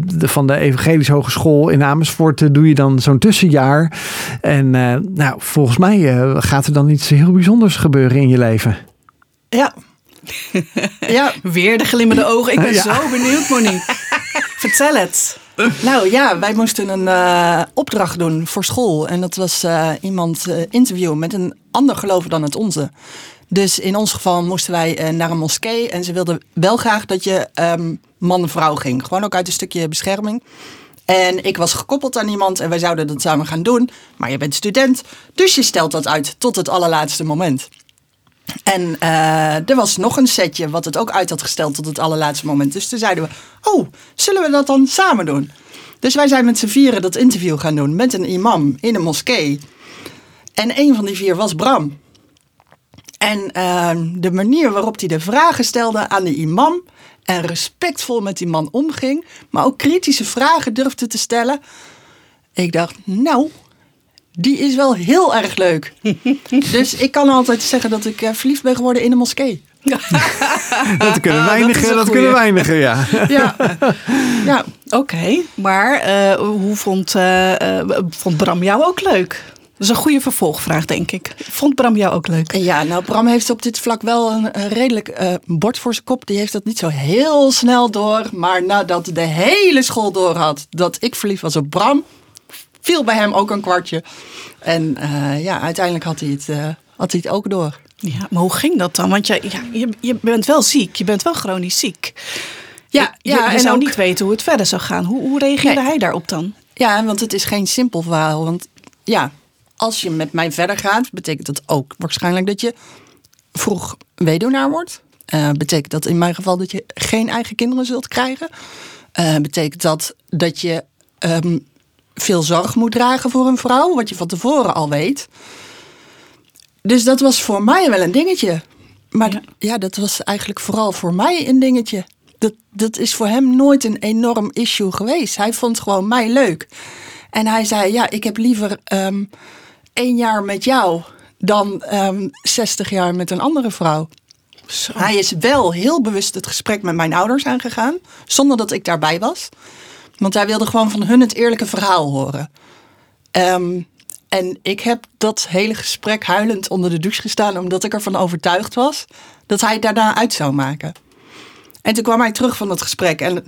de, van de Evangelische Hogeschool in Amersfoort. doe je dan zo'n tussenjaar. En nou, volgens mij gaat er dan iets heel bijzonders gebeuren in je leven. Ja. ja. Weer de glimmende ogen. Ik ben ja. zo benieuwd, Monique. Vertel het. Nou ja, wij moesten een uh, opdracht doen voor school. En dat was uh, iemand uh, interviewen met een ander geloof dan het onze. Dus in ons geval moesten wij naar een moskee. En ze wilden wel graag dat je um, man en vrouw ging. Gewoon ook uit een stukje bescherming. En ik was gekoppeld aan iemand en wij zouden dat samen gaan doen. Maar je bent student, dus je stelt dat uit tot het allerlaatste moment. En uh, er was nog een setje wat het ook uit had gesteld tot het allerlaatste moment. Dus toen zeiden we, oh, zullen we dat dan samen doen? Dus wij zijn met z'n vieren dat interview gaan doen met een imam in een moskee. En een van die vier was Bram. En uh, de manier waarop hij de vragen stelde aan de imam en respectvol met die man omging, maar ook kritische vragen durfde te stellen. Ik dacht, nou, die is wel heel erg leuk. dus ik kan altijd zeggen dat ik uh, verliefd ben geworden in een moskee. dat kunnen weinigen, dat, dat kunnen weinigen, ja. ja, ja. oké. Okay. Maar uh, hoe vond, uh, vond Bram jou ook leuk? Dat is een goede vervolgvraag, denk ik. Vond Bram jou ook leuk? Ja, nou, Bram heeft op dit vlak wel een, een redelijk uh, bord voor zijn kop. Die heeft dat niet zo heel snel door. Maar nadat de hele school door had dat ik verliefd was op Bram, viel bij hem ook een kwartje. En uh, ja, uiteindelijk had hij, het, uh, had hij het ook door. Ja, maar hoe ging dat dan? Want je, ja, je, je bent wel ziek, je bent wel chronisch ziek. Ja, je, ja, je en zou ook, niet weten hoe het verder zou gaan. Hoe, hoe reageerde Nee. hij daarop dan? Ja, want het is geen simpel verhaal. Want ja, als je met mij verder gaat, betekent dat ook waarschijnlijk dat je vroeg weduwnaar wordt. Eh, betekent dat in mijn geval dat je geen eigen kinderen zult krijgen. Eh, betekent dat dat je ehm, veel zorg moet dragen voor een vrouw, wat je van tevoren al weet. Dus dat was voor mij wel een dingetje. Maar Ja. ja, dat was eigenlijk vooral voor mij een dingetje. Dat, dat is voor hem nooit een enorm issue geweest. Hij vond gewoon mij leuk. En hij zei, ja, ik heb liever ehm, één jaar met jou dan ehm 60 jaar met een andere vrouw. Zo. Hij is wel heel bewust het gesprek met mijn ouders aangegaan, zonder dat ik daarbij was. Want hij wilde gewoon van hun het eerlijke verhaal horen. Ehm, en ik heb dat hele gesprek huilend onder de douche gestaan, omdat ik ervan overtuigd was dat hij het daarna uit zou maken. En toen kwam hij terug van dat gesprek en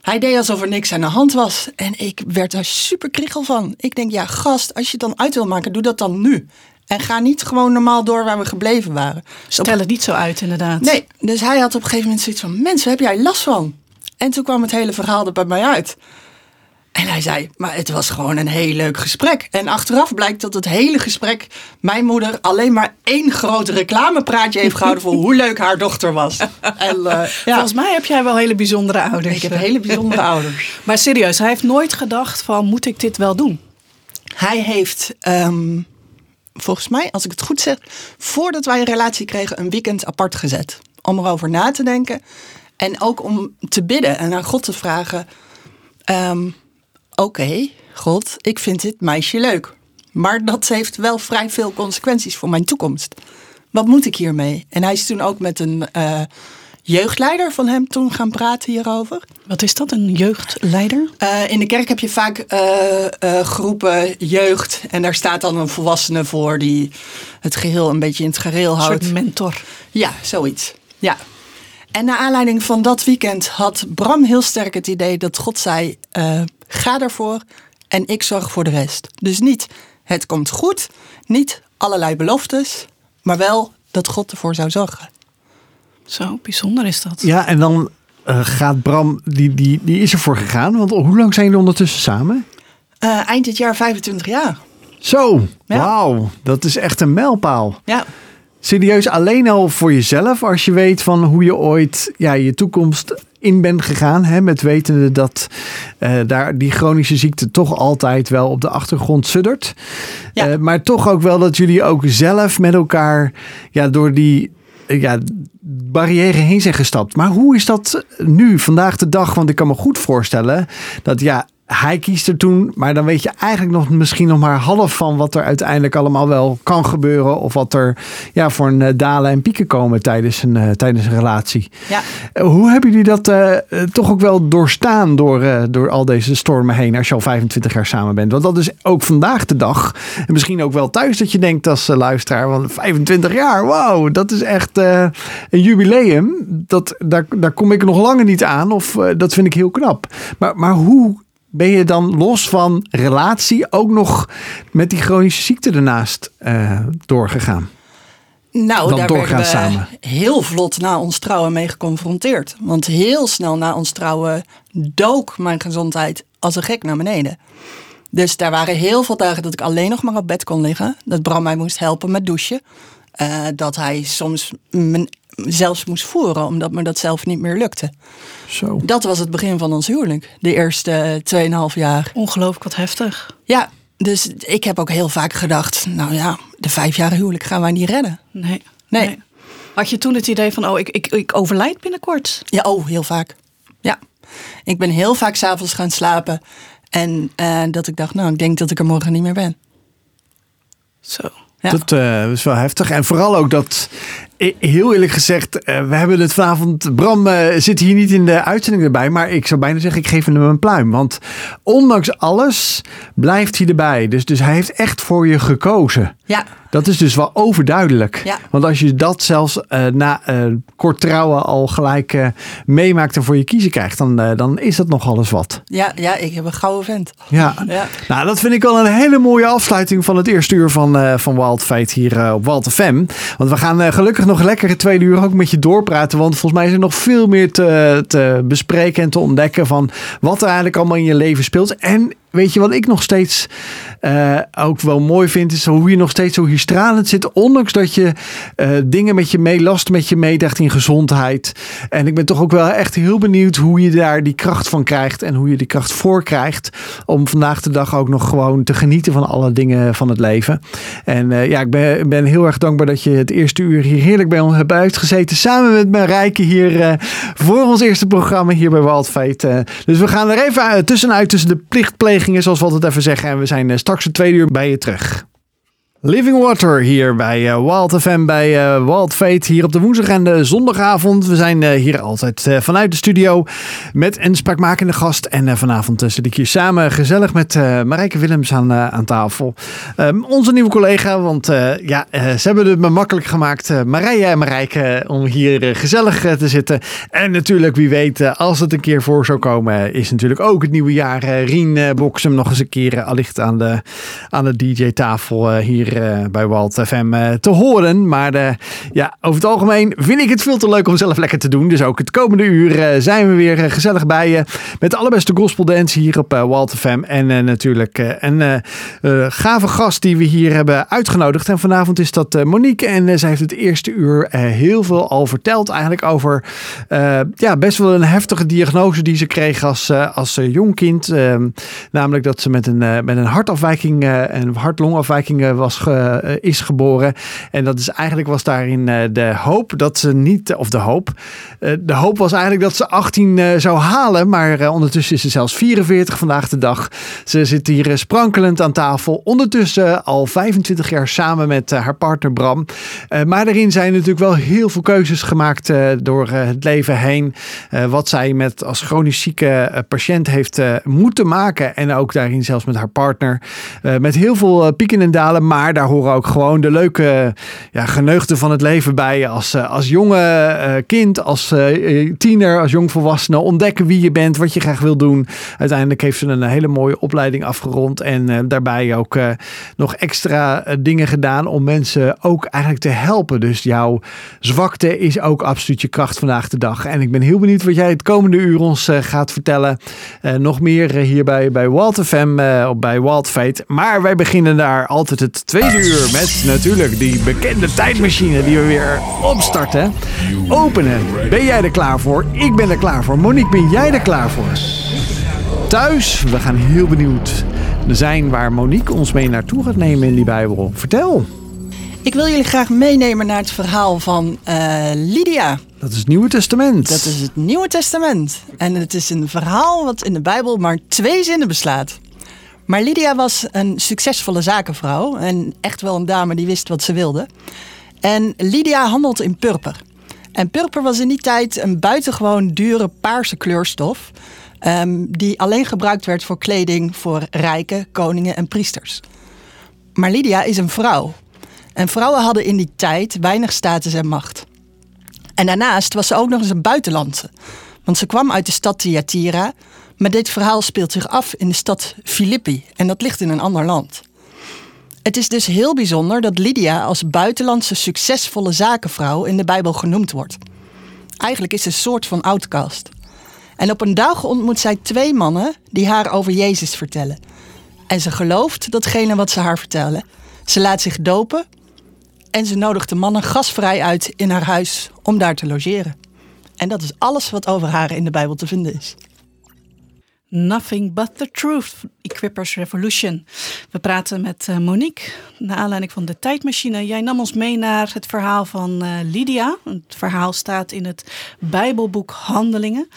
hij deed alsof er niks aan de hand was. En ik werd daar super kriegel van. Ik denk, ja, gast, als je het dan uit wil maken, doe dat dan nu. En ga niet gewoon normaal door waar we gebleven waren. Stel het niet zo uit, inderdaad. Nee, dus hij had op een gegeven moment zoiets van: Mensen, heb jij last van? En toen kwam het hele verhaal er bij mij uit. En hij zei: Maar het was gewoon een heel leuk gesprek. En achteraf blijkt dat het hele gesprek mijn moeder alleen maar één groot reclamepraatje heeft gehouden voor hoe leuk haar dochter was. En, eh, ja, Volgens mij heb jij wel hele bijzondere ouders. ik heb hele bijzondere ouders. Maar serieus, hij heeft nooit gedacht van, moet ik dit wel doen? Hij heeft, ehm, volgens mij, als ik het goed zeg, voordat wij een relatie kregen, een weekend apart gezet. Om erover na te denken. En ook om te bidden en aan God te vragen. ehm, Oké, God, ik vind dit meisje leuk. Maar dat heeft wel vrij veel consequenties voor mijn toekomst. Wat moet ik hiermee? En hij is toen ook met een eh, jeugdleider van hem toen gaan praten hierover. Wat is dat, een jeugdleider? Eh, in de kerk heb je vaak eh, groepen jeugd. En daar staat dan een volwassene voor die het geheel een beetje in het gareel Een houdt. soort mentor. Ja, zoiets. Ja. En naar aanleiding van dat weekend had Bram heel sterk het idee dat God zei: eh, ga ervoor en ik zorg voor de rest. Dus niet het komt goed, niet allerlei beloftes, maar wel dat God ervoor zou zorgen. Zo bijzonder is dat. Ja, en dan eh, gaat Bram, die, die, die is ervoor gegaan. Want hoe lang zijn jullie ondertussen samen? Eh, eind dit jaar 25 jaar. Zo, Ja. wauw. Dat is echt een mijlpaal. Ja. Serieus, alleen al voor jezelf, als je weet van hoe je ooit ja, je toekomst in bent gegaan. Hè, met wetende dat eh, daar die chronische ziekte toch altijd wel op de achtergrond suddert. Ja. Eh, maar toch ook wel dat jullie ook zelf met elkaar ja, door die eh, ja, barrière heen zijn gestapt. Maar hoe is dat nu, vandaag de dag? Want ik kan me goed voorstellen dat ja, hij kiest er toen, maar dan weet je eigenlijk nog misschien nog maar half van wat er uiteindelijk allemaal wel kan gebeuren. Of wat er ja, voor een eh, dalen en pieken komen tijdens een, eh, tijdens een relatie. Ja. Eh, Hoe hebben jullie dat toch ook wel doorstaan door, door al deze stormen heen als je al 25 jaar samen bent? Want dat is ook vandaag de dag. En misschien ook wel thuis dat je denkt als luisteraar, want 25 jaar, wauw, dat is echt een jubileum. Dat, daar, daar kom ik nog langer niet aan of dat vind ik heel knap. Maar, maar hoe ben je dan los van relatie ook nog met die chronische ziekte ernaast eh, doorgegaan? Nou, Dan daar werden we samen. heel vlot na ons trouwen mee geconfronteerd. Want heel snel na ons trouwen dook mijn gezondheid als een gek naar beneden. Dus daar waren heel veel dagen dat ik alleen nog maar op bed kon liggen. Dat Bram mij moest helpen met douchen. Eh, dat hij soms me zelfs moest voeren, omdat me dat zelf niet meer lukte. Zo. Dat was het begin van ons huwelijk. De eerste 2,5 jaar. Ongelooflijk wat heftig. Ja, dus ik heb ook heel vaak gedacht... nou ja, de vijf jaar huwelijk gaan wij niet redden. Nee. Nee. Had je toen het idee van, oh, ik, ik, ik overlijd binnenkort? Ja, oh, heel vaak. Ja. Ik ben heel vaak s'avonds gaan slapen. En eh, dat ik dacht, nou, ik denk dat ik er morgen niet meer ben. Zo. Dat eh, is wel heftig. En vooral ook dat, heel eerlijk gezegd, eh, we hebben het vanavond. Bram eh, zit hier niet in de uitzending erbij, maar ik zou bijna zeggen, ik geef hem een pluim. Want ondanks alles blijft hij erbij. Dus, dus hij heeft echt voor je gekozen. Ja, Dat is dus wel overduidelijk. Ja. Want als je dat zelfs eh, na eh, kort trouwen al gelijk eh, meemaakt en voor je kiezen krijgt, dan, eh, dan is dat nogal eens wat. ja, ja, ik heb een gouden vent. Ja. Ja. Nou, dat vind ik wel een hele mooie afsluiting van het eerste uur van, eh, van Wild Fate hier eh, op Wild FM. Want we gaan eh, nog lekker het tweede uur ook met je doorpraten. Want volgens mij is er nog veel meer te, te bespreken en te ontdekken van wat er eigenlijk allemaal in je leven speelt. En weet je wat ik nog steeds eh, ook wel mooi vind, is hoe je nog steeds zo hier stralend zit. Ondanks dat je eh, dingen met je mee, last met je meedraagt in gezondheid. En ik ben toch ook wel echt heel benieuwd hoe je daar die kracht van krijgt. En hoe je die kracht voor krijgt. Om vandaag de dag ook nog gewoon te genieten van alle dingen van het leven. En eh, ja, ik ben, ben heel erg dankbaar dat je het eerste uur hier heerlijk bij ons hebt uitgezeten. Samen met Marijke hier eh, voor ons eerste programma hier bij. Eh, dus we gaan er even uit- tussenuit tussen de plichtplegingen, zoals we altijd even zeggen. En we zijn eh, straks het tweede uur bij je terug. Living Water hier bij uh, Wild FM, bij uh, Wild Fate. Hier op de woensdag en de zondagavond. We zijn uh, hier altijd vanuit de studio met een spraakmakende gast. En vanavond zit ik hier samen gezellig met Marijke Willems aan, aan tafel. Um, onze nieuwe collega, want ja, ze hebben het me makkelijk gemaakt. Marije en Marijke om hier gezellig te zitten. En natuurlijk, wie weet, als het een keer voor zou komen, is natuurlijk ook het nieuwe jaar. Rien Boksem nog eens een keer allicht aan de, aan de DJ-tafel hier uh, bij Walt FM uh, te horen. Maar uh, ja, over het algemeen vind ik het veel te leuk om zelf lekker te doen. Dus ook het komende uur zijn we weer gezellig bij je. Met de allerbeste gospel dance hier op Walt FM. En natuurlijk een gave gast die we hier hebben uitgenodigd. En vanavond is dat Monique. En zij heeft het eerste uur heel veel al verteld eigenlijk over ja, best wel een heftige diagnose die ze kreeg als, als jong kind. Ehm, namelijk dat ze met een, met een hartafwijking, een hart-longafwijking was uh, is geboren. En dat is eigenlijk was daarin uh, de hoop dat ze niet, of de hoop. Uh, de hoop was eigenlijk dat ze 18 zou halen. Maar ondertussen is ze zelfs 44 vandaag de dag. Ze zit hier sprankelend aan tafel. Ondertussen al 25 jaar samen met haar partner Bram. maar daarin zijn natuurlijk wel heel veel keuzes gemaakt door het leven heen. wat zij met als chronisch zieke patiënt heeft moeten maken. En ook daarin zelfs met haar partner. met heel veel pieken en dalen. Maar daar horen ook gewoon de leuke ja, geneugten van het leven bij. Als, eh, als jonge uh, kind, als uh, tiener, als jongvolwassene. Ontdekken wie je bent, wat je graag wil doen. Uiteindelijk heeft ze een hele mooie opleiding afgerond. En daarbij ook nog extra dingen gedaan om mensen ook eigenlijk te helpen. Dus jouw zwakte is ook absoluut je kracht vandaag de dag. En ik ben heel benieuwd wat jij het komende uur ons gaat vertellen. nog meer hier bij, bij Walt FM, bij Walt Fate. Maar wij beginnen daar altijd het tweede uur met natuurlijk die bekende tijdmachine die we weer opstarten. Openen. Ben jij er klaar voor? Ik ben er klaar voor. Monique, ben jij er klaar voor? Thuis, we gaan heel benieuwd zijn waar Monique ons mee naartoe gaat nemen in die Bijbel. Vertel. Ik wil jullie graag meenemen naar het verhaal van uh, Lydia. Dat is het Nieuwe Testament. Dat is het Nieuwe Testament. En het is een verhaal wat in de Bijbel maar twee zinnen beslaat. Maar Lydia was een succesvolle zakenvrouw en echt wel een dame die wist wat ze wilde. En Lydia handelt in purper. En purper was in die tijd een buitengewoon dure paarse kleurstof. Um, die alleen gebruikt werd voor kleding voor rijken, koningen en priesters. Maar Lydia is een vrouw. En vrouwen hadden in die tijd weinig status en macht. En daarnaast was ze ook nog eens een buitenlandse. Want ze kwam uit de stad Thyatira, maar dit verhaal speelt zich af in de stad Filippi en dat ligt in een ander land. Het is dus heel bijzonder dat Lydia als buitenlandse succesvolle zakenvrouw in de Bijbel genoemd wordt. Eigenlijk is ze een soort van outcast. En op een dag ontmoet zij twee mannen die haar over Jezus vertellen. En ze gelooft datgene wat ze haar vertellen. Ze laat zich dopen en ze nodigt de mannen gasvrij uit in haar huis om daar te logeren. En dat is alles wat over haar in de Bijbel te vinden is. Nothing But The Truth, Equippers Revolution. We praten met uh, Monique, naar aanleiding van de tijdmachine. Jij nam ons mee naar het verhaal van uh, Lydia. Het verhaal staat in het Bijbelboek Handelingen.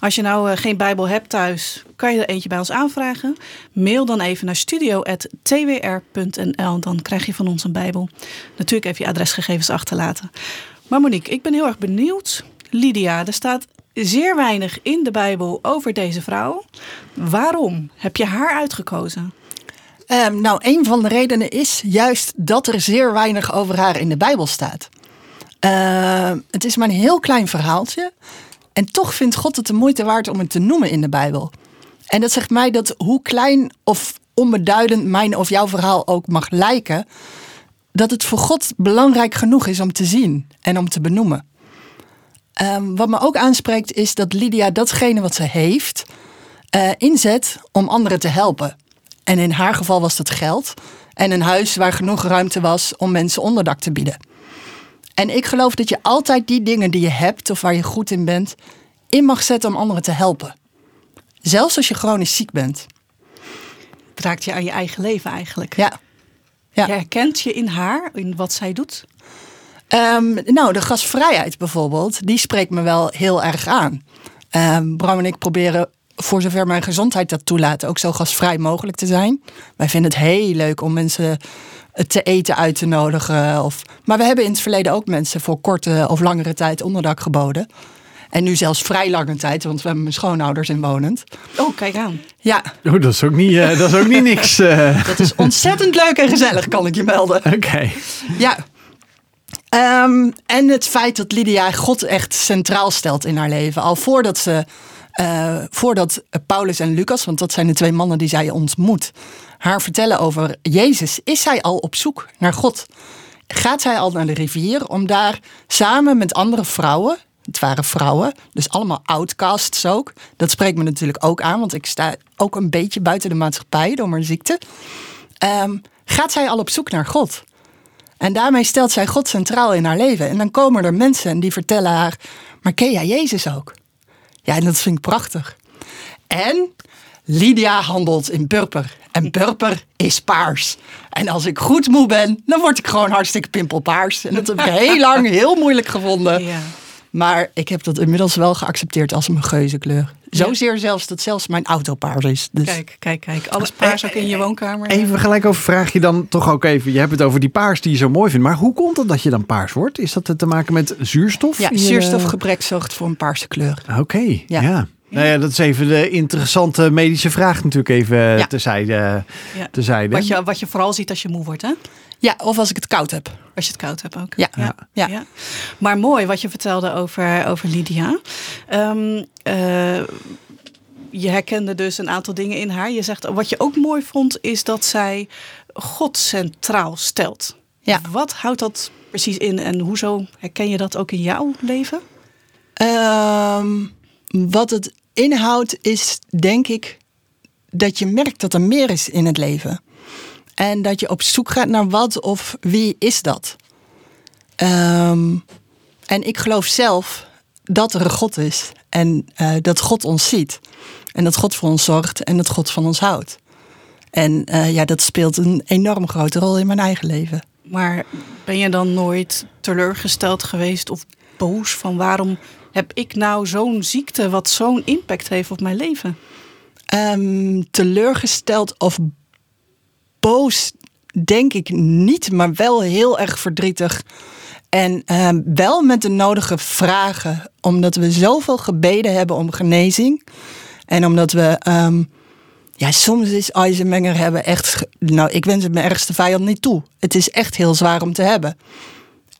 Als je nou uh, geen Bijbel hebt thuis, kan je er eentje bij ons aanvragen. Mail dan even naar studio.twr.nl. Dan krijg je van ons een Bijbel. Natuurlijk even je adresgegevens achterlaten. Maar Monique, ik ben heel erg benieuwd. Lydia, er staat zeer weinig in de Bijbel over deze vrouw. Waarom heb je haar uitgekozen? Um, nou, een van de redenen is juist dat er zeer weinig over haar in de Bijbel staat. Uh, het is maar een heel klein verhaaltje. En toch vindt God het de moeite waard om het te noemen in de Bijbel. En dat zegt mij dat hoe klein of onbeduidend mijn of jouw verhaal ook mag lijken, dat het voor God belangrijk genoeg is om te zien en om te benoemen. Um, wat me ook aanspreekt is dat Lydia datgene wat ze heeft uh, inzet om anderen te helpen. En in haar geval was dat geld en een huis waar genoeg ruimte was om mensen onderdak te bieden. En ik geloof dat je altijd die dingen die je hebt of waar je goed in bent, in mag zetten om anderen te helpen. Zelfs als je chronisch ziek bent. Het raakt je aan je eigen leven eigenlijk. Ja. ja. herkent je in haar, in wat zij doet? Um, nou, de gasvrijheid bijvoorbeeld, die spreekt me wel heel erg aan. Um, Bram en ik proberen, voor zover mijn gezondheid dat toelaat, ook zo gasvrij mogelijk te zijn. Wij vinden het heel leuk om mensen te eten uit te nodigen. Of, maar we hebben in het verleden ook mensen voor korte of langere tijd onderdak geboden. En nu zelfs vrij lange tijd, want we hebben mijn schoonouders inwonend. Oh, kijk aan. Ja, Oh, dat is ook niet, eh, dat is ook niet niks. eh. dat is ontzettend leuk en gezellig, kan ik je melden. Oké. Ja. Ehm, en het feit dat Lydia God echt centraal stelt in haar leven. Al voordat ze, eh, voordat Paulus en Lucas, want dat zijn de twee mannen die zij ontmoet, haar vertellen over Jezus, is zij al op zoek naar God. Gaat zij al naar de rivier om daar samen met andere vrouwen, het waren vrouwen, dus allemaal outcasts ook. Dat spreekt me natuurlijk ook aan, want ik sta ook een beetje buiten de maatschappij door mijn ziekte. Ehm, gaat zij al op zoek naar God? En daarmee stelt zij God centraal in haar leven. En dan komen er mensen en die vertellen haar: Maar ken jij Jezus ook? Ja, en dat vind ik prachtig. En Lydia handelt in purper. En purper is paars. En als ik goed moe ben, dan word ik gewoon hartstikke pimpelpaars. En dat heb ik heel lang heel moeilijk gevonden. Ja. Maar ik heb dat inmiddels wel geaccepteerd als mijn geuzenkleur. Zozeer zelfs dat zelfs mijn auto paars is. Dus Kijk, kijk, kijk. Alles paars ook in je woonkamer. Even gelijk over vraag je dan toch ook even. Je hebt het over die paars die je zo mooi vindt. Maar hoe komt het dat je dan paars wordt? Is dat te maken met zuurstof? ja, zuurstofgebrek zorgt voor een paarse kleur. Oké, ja. Ja. Nou ja, dat is even de interessante medische vraag natuurlijk even ja. Ja. terzijde. Ja. terzijde. Wat je, wat je vooral ziet als je moe wordt, hè? Ja, of als ik het koud heb. Als je het koud hebt ook. Ja, ja. ja. ja. Maar mooi wat je vertelde over, over Lydia. Ehm, eh, je herkende dus een aantal dingen in haar. Je zegt, wat je ook mooi vond, is dat zij God centraal stelt. Ja. Wat houdt dat precies in en hoezo herken je dat ook in jouw leven? Ehm, wat het inhoudt is, denk ik, dat je merkt dat er meer is in het leven. En dat je op zoek gaat naar wat of wie is dat. Ehm, en ik geloof zelf dat er een God is. En eh, dat God ons ziet. En dat God voor ons zorgt en dat God van ons houdt. En eh, ja, dat speelt een enorm grote rol in mijn eigen leven. Maar ben je dan nooit teleurgesteld geweest of boos van waarom heb ik nou zo'n ziekte wat zo'n impact heeft op mijn leven? Ehm, teleurgesteld of boos, denk ik niet, maar wel heel erg verdrietig. En ehm, wel met de nodige vragen, omdat we zoveel gebeden hebben om genezing. En omdat we, ehm, ja, soms is Eisenmenger hebben echt, nou, ik wens het mijn ergste vijand niet toe. Het is echt heel zwaar om te hebben.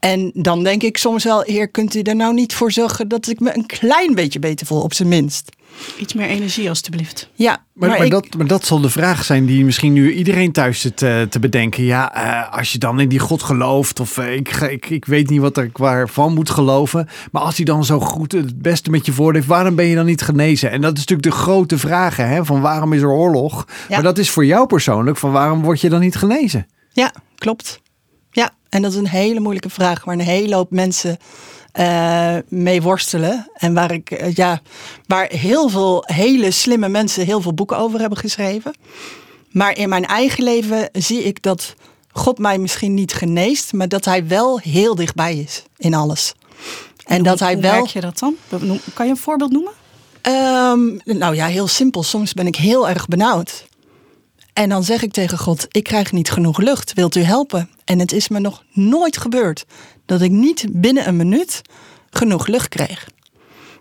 En dan denk ik soms wel, heer, kunt u er nou niet voor zorgen dat ik me een klein beetje beter voel, op zijn minst. Iets meer energie, alstublieft. Ja, Maar, maar, ik- dat, maar dat zal de vraag zijn die misschien nu iedereen thuis zit eh, te bedenken. Ja, eh, als je dan in die God gelooft, of eh, ik, ik, ik weet niet wat ik waarvan moet geloven. Maar als hij dan zo goed het beste met je voor heeft, waarom ben je dan niet genezen? En dat is natuurlijk de grote vraag, hè, van waarom is er oorlog? Ja. Maar dat is voor jou persoonlijk, van waarom word je dan niet genezen? Ja, klopt. Ja, en dat is een hele moeilijke vraag waar een hele hoop mensen eh, mee worstelen. En waar, ik, eh, ja, waar heel veel hele slimme mensen heel veel boeken over hebben geschreven. Maar in mijn eigen leven zie ik dat God mij misschien niet geneest, maar dat hij wel heel dichtbij is in alles. En dat hoe, hij hoe wel. merk je dat dan? Kan je een voorbeeld noemen? Ehm, nou ja, heel simpel. Soms ben ik heel erg benauwd. En dan zeg ik tegen God: Ik krijg niet genoeg lucht. Wilt u helpen? En het is me nog nooit gebeurd dat ik niet binnen een minuut genoeg lucht kreeg.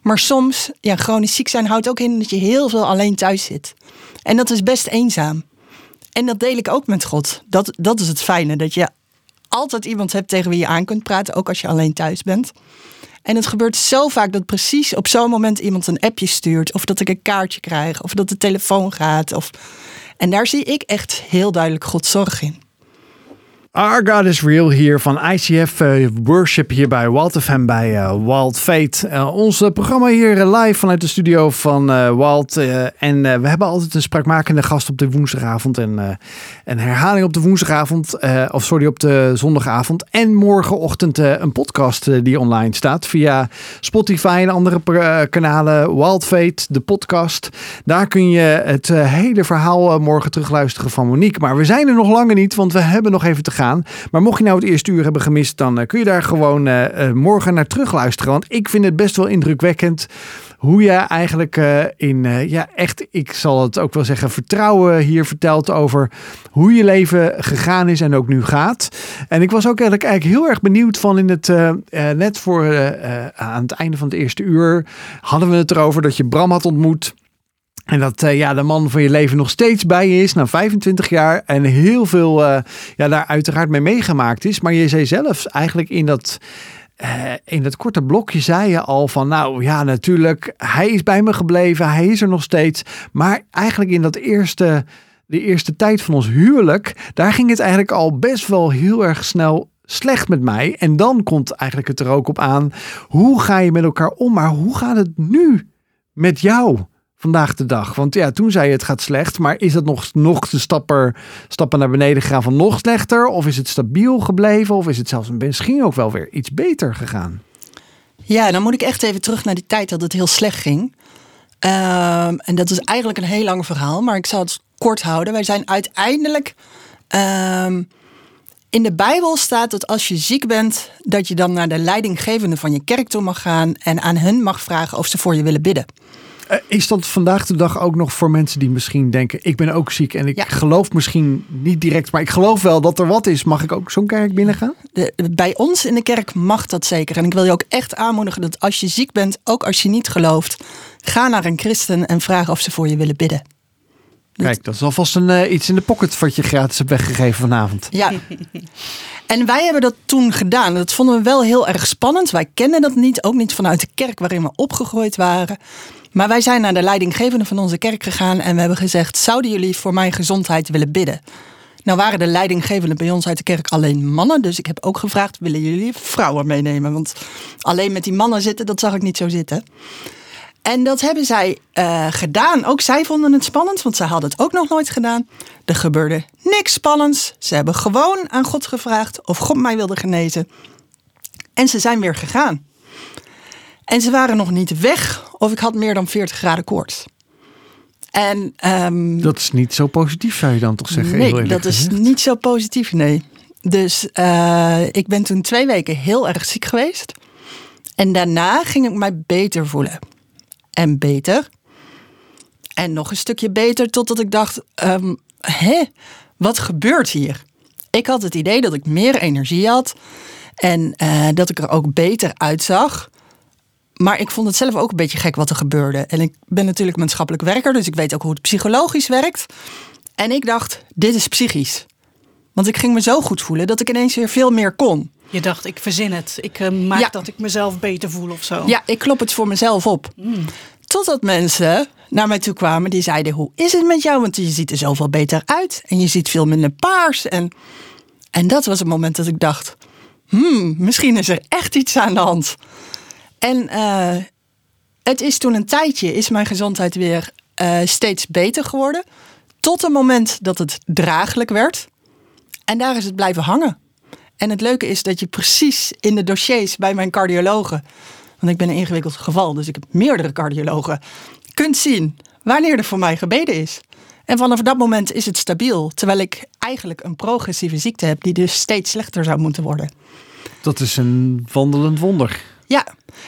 Maar soms, ja, chronisch ziek zijn houdt ook in dat je heel veel alleen thuis zit. En dat is best eenzaam. En dat deel ik ook met God. Dat, dat is het fijne, dat je altijd iemand hebt tegen wie je aan kunt praten, ook als je alleen thuis bent. En het gebeurt zo vaak dat precies op zo'n moment iemand een appje stuurt. Of dat ik een kaartje krijg. Of dat de telefoon gaat. Of... En daar zie ik echt heel duidelijk Gods zorg in. Our God is Real hier van ICF eh, Worship hier bij Wild FM bij eh, Wild Fate. Eh, ons programma hier live vanuit de studio van Wild. en we hebben altijd een spraakmakende gast op de woensdagavond. En een herhaling op de woensdagavond. of sorry, op de zondagavond. En morgenochtend een podcast die online staat via Spotify en andere kanalen. Wild Fate, de podcast. Daar kun je het hele verhaal morgen terugluisteren van Monique. Maar we zijn er nog langer niet, want we hebben nog even te gaan Maar mocht je nou het eerste uur hebben gemist, dan eh, kun je daar gewoon eh, eh, morgen naar terugluisteren. Want ik vind het best wel indrukwekkend hoe je eigenlijk in, ja, echt, ik zal het ook wel zeggen, vertrouwen hier vertelt over hoe je leven gegaan is en ook nu gaat. En ik was ook eigenlijk, eigenlijk heel erg benieuwd van in het, net voor, aan het einde van het eerste uur, hadden we het erover dat je Bram had ontmoet. En dat eh, ja, de man van je leven nog steeds bij je is na 25 jaar. En heel veel eh, ja, daar uiteraard mee meegemaakt is. Maar je zei zelf eigenlijk in dat, eh, in dat korte blokje zei je al van nou ja natuurlijk. Hij is bij me gebleven. Hij is er nog steeds. Maar eigenlijk in dat eerste, de eerste tijd van ons huwelijk. Daar ging het eigenlijk al best wel heel erg snel slecht met mij. En dan komt eigenlijk het er ook op aan. Hoe ga je met elkaar om? Maar hoe gaat het nu met jou? Vandaag de dag? Want ja, toen zei je het gaat slecht, maar is het nog, nog de stapper, stappen naar beneden gegaan van nog slechter? Of is het stabiel gebleven? Of is het zelfs misschien ook wel weer iets beter gegaan? Ja, dan moet ik echt even terug naar die tijd dat het heel slecht ging. Ehm, en dat is eigenlijk een heel lang verhaal, maar ik zal het kort houden. Wij zijn uiteindelijk. ehm, in de Bijbel staat dat als je ziek bent, dat je dan naar de leidinggevende van je kerk toe mag gaan en aan hen mag vragen of ze voor je willen bidden. Eh, Is dat vandaag de dag ook nog voor mensen die misschien denken: ik ben ook ziek en ik Ja. geloof misschien niet direct, maar ik geloof wel dat er wat is. Mag ik ook zo'n kerk binnengaan? De, bij ons in de kerk mag dat zeker. En ik wil je ook echt aanmoedigen dat als je ziek bent, ook als je niet gelooft, ga naar een christen en vraag of ze voor je willen bidden. Kijk, dat is alvast een, eh, iets in de pocket wat je gratis hebt weggegeven vanavond. Ja. En wij hebben dat toen gedaan. Dat vonden we wel heel erg spannend. Wij kenden dat niet, ook niet vanuit de kerk waarin we opgegroeid waren. Maar wij zijn naar de leidinggevende van onze kerk gegaan en we hebben gezegd: Zouden jullie voor mijn gezondheid willen bidden? Nou waren de leidinggevenden bij ons uit de kerk alleen mannen. Dus ik heb ook gevraagd: willen jullie vrouwen meenemen? Want alleen met die mannen zitten, dat zag ik niet zo zitten. En dat hebben zij eh, gedaan. Ook zij vonden het spannend, want zij hadden het ook nog nooit gedaan. Er gebeurde niks spannends. Ze hebben gewoon aan God gevraagd of God mij wilde genezen. En ze zijn weer gegaan. En ze waren nog niet weg of ik had meer dan 40 graden koorts. En ehm, Dat is niet zo positief, zou je dan toch zeggen? nee, dat is niet zo positief, nee. Dus eh, ik ben toen twee weken heel erg ziek geweest. En daarna ging ik mij beter voelen. En beter. En nog een stukje beter totdat ik dacht, ehm, hè, wat gebeurt hier? Ik had het idee dat ik meer energie had. En eh, dat ik er ook beter uitzag. Maar ik vond het zelf ook een beetje gek wat er gebeurde. En ik ben natuurlijk maatschappelijk werker, dus ik weet ook hoe het psychologisch werkt. En ik dacht, dit is psychisch. Want ik ging me zo goed voelen dat ik ineens weer veel meer kon. Je dacht, ik verzin het. Ik eh, maak Ja. dat ik mezelf beter voel of zo. Ja, ik klop het voor mezelf op. Totdat mensen naar mij toe kwamen die zeiden: Hoe is het met jou? Want je ziet er zoveel beter uit. En je ziet veel minder paars. En, en dat was het moment dat ik dacht: Hmm, misschien is er echt iets aan de hand. En eh, het is toen een tijdje, is mijn gezondheid weer eh, steeds beter geworden. Tot het moment dat het draaglijk werd. En daar is het blijven hangen. En het leuke is dat je precies in de dossiers bij mijn cardiologen, want ik ben een ingewikkeld geval, dus ik heb meerdere cardiologen, kunt zien wanneer er voor mij gebeden is. En vanaf dat moment is het stabiel, terwijl ik eigenlijk een progressieve ziekte heb die dus steeds slechter zou moeten worden. Dat is een wandelend wonder. Ja,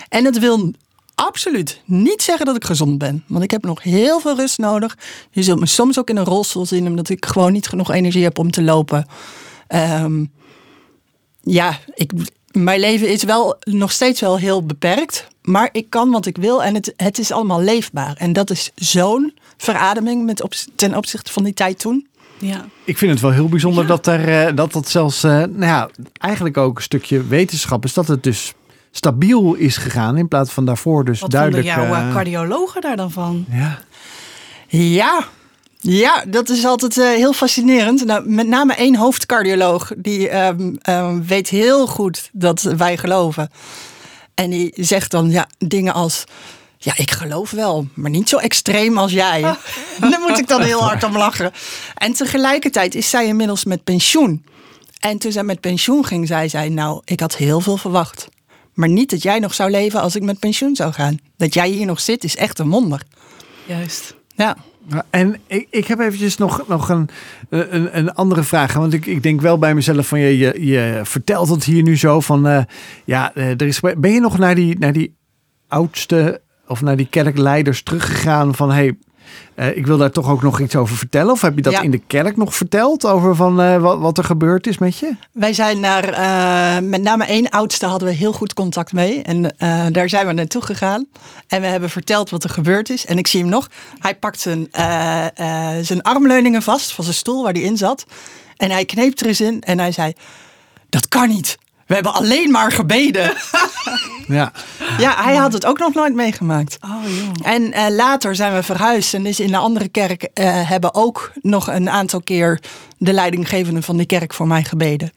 en het wil absoluut niet zeggen dat ik gezond ben. Want ik heb nog heel veel rust nodig. Je zult me soms ook in een rolstoel zien, omdat ik gewoon niet genoeg energie heb om te lopen. Ehm, ja, ik, mijn leven is wel nog steeds wel heel beperkt. Maar ik kan wat ik wil en het, het is allemaal leefbaar. En dat is zo'n verademing met op, ten opzichte van die tijd toen. Ja. Ik vind het wel heel bijzonder Ja. dat, er, eh, dat dat zelfs, eh, nou ja, eigenlijk ook een stukje wetenschap is. Dat het dus stabiel is gegaan in plaats van daarvoor dus Wat duidelijk. vonden jouw eh, eh, cardiologen daar dan van? ja. Ja, ja dat is altijd eh, heel fascinerend. Nou, met name één hoofdcardioloog, die ehm, ehm, weet heel goed dat wij geloven. En die zegt dan ja, dingen als... Ja, ik geloof wel, maar niet zo extreem als jij. Daar moet ik dan heel hard om lachen. En tegelijkertijd is zij inmiddels met pensioen. En toen zij met pensioen ging, zei zij... Nou, ik had heel veel verwacht. Maar niet dat jij nog zou leven als ik met pensioen zou gaan. Dat jij hier nog zit, is echt een wonder. Juist. Ja. En ik, ik heb eventjes nog, nog een, een, een andere vraag. Want ik, ik denk wel bij mezelf van je, je, je vertelt het hier nu zo van uh, ja, er is, ben je nog naar die, naar die oudste of naar die kerkleiders teruggegaan van hey, uh, ik wil daar toch ook nog iets over vertellen. Of heb je dat in de kerk nog verteld over van, uh, wat, wat, er gebeurd is met je? Wij zijn naar, uh, met name één oudste hadden we heel goed contact mee. En daar zijn we naartoe gegaan. En we hebben verteld wat er gebeurd is. En ik zie hem nog. Hij pakt zijn, zijn armleuningen vast van zijn stoel waar hij in zat. En hij kneep er eens in en hij zei, dat kan niet. We hebben alleen maar gebeden. Ja. ja, hij had het ook nog nooit meegemaakt. Oh, joh. En uh, later zijn we verhuisd en is in de andere kerk uh, hebben ook nog een aantal keer de leidinggevenden van de kerk voor mij gebeden.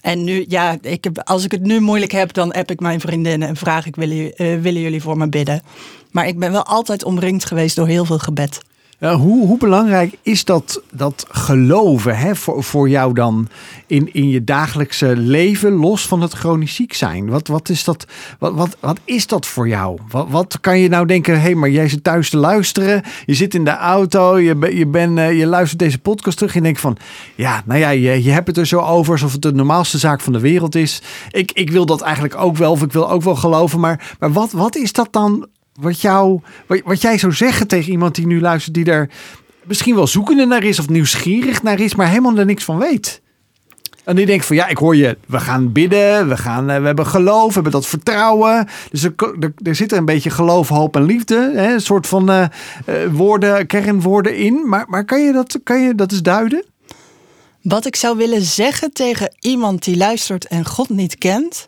En nu, ja, ik heb, als ik het nu moeilijk heb, dan heb ik mijn vriendinnen en vraag ik, willen, uh, willen jullie voor me bidden? Maar ik ben wel altijd omringd geweest door heel veel gebed. Uh, hoe, hoe, belangrijk is dat, dat geloven hè, voor, voor jou dan in, in je dagelijkse leven, los van het chronisch ziek zijn? Wat, wat, is, dat, wat, wat, wat is dat voor jou? Wat, wat kan je nou denken, hé, hey, maar jij zit thuis te luisteren, je zit in de auto, je, je, ben, uh, je luistert deze podcast terug en je denkt van, ja, nou ja, je, je hebt het er zo over alsof het de normaalste zaak van de wereld is. Ik, ik wil dat eigenlijk ook wel, of ik wil ook wel geloven, maar, maar wat, wat is dat dan wat, jou, wat, jij zou zeggen tegen iemand die nu luistert, die er misschien wel zoekende naar is of nieuwsgierig naar is, maar helemaal er niks van weet? En die denkt van ja, ik hoor je, we gaan bidden, we, gaan, we hebben geloof, we hebben dat vertrouwen. Dus er, zit er een beetje geloof, hoop en liefde, hè, een soort van uh, uh, woorden, kernwoorden in. Maar, maar kan, je dat, kan je dat eens duiden? Wat ik zou willen zeggen tegen iemand die luistert en God niet kent,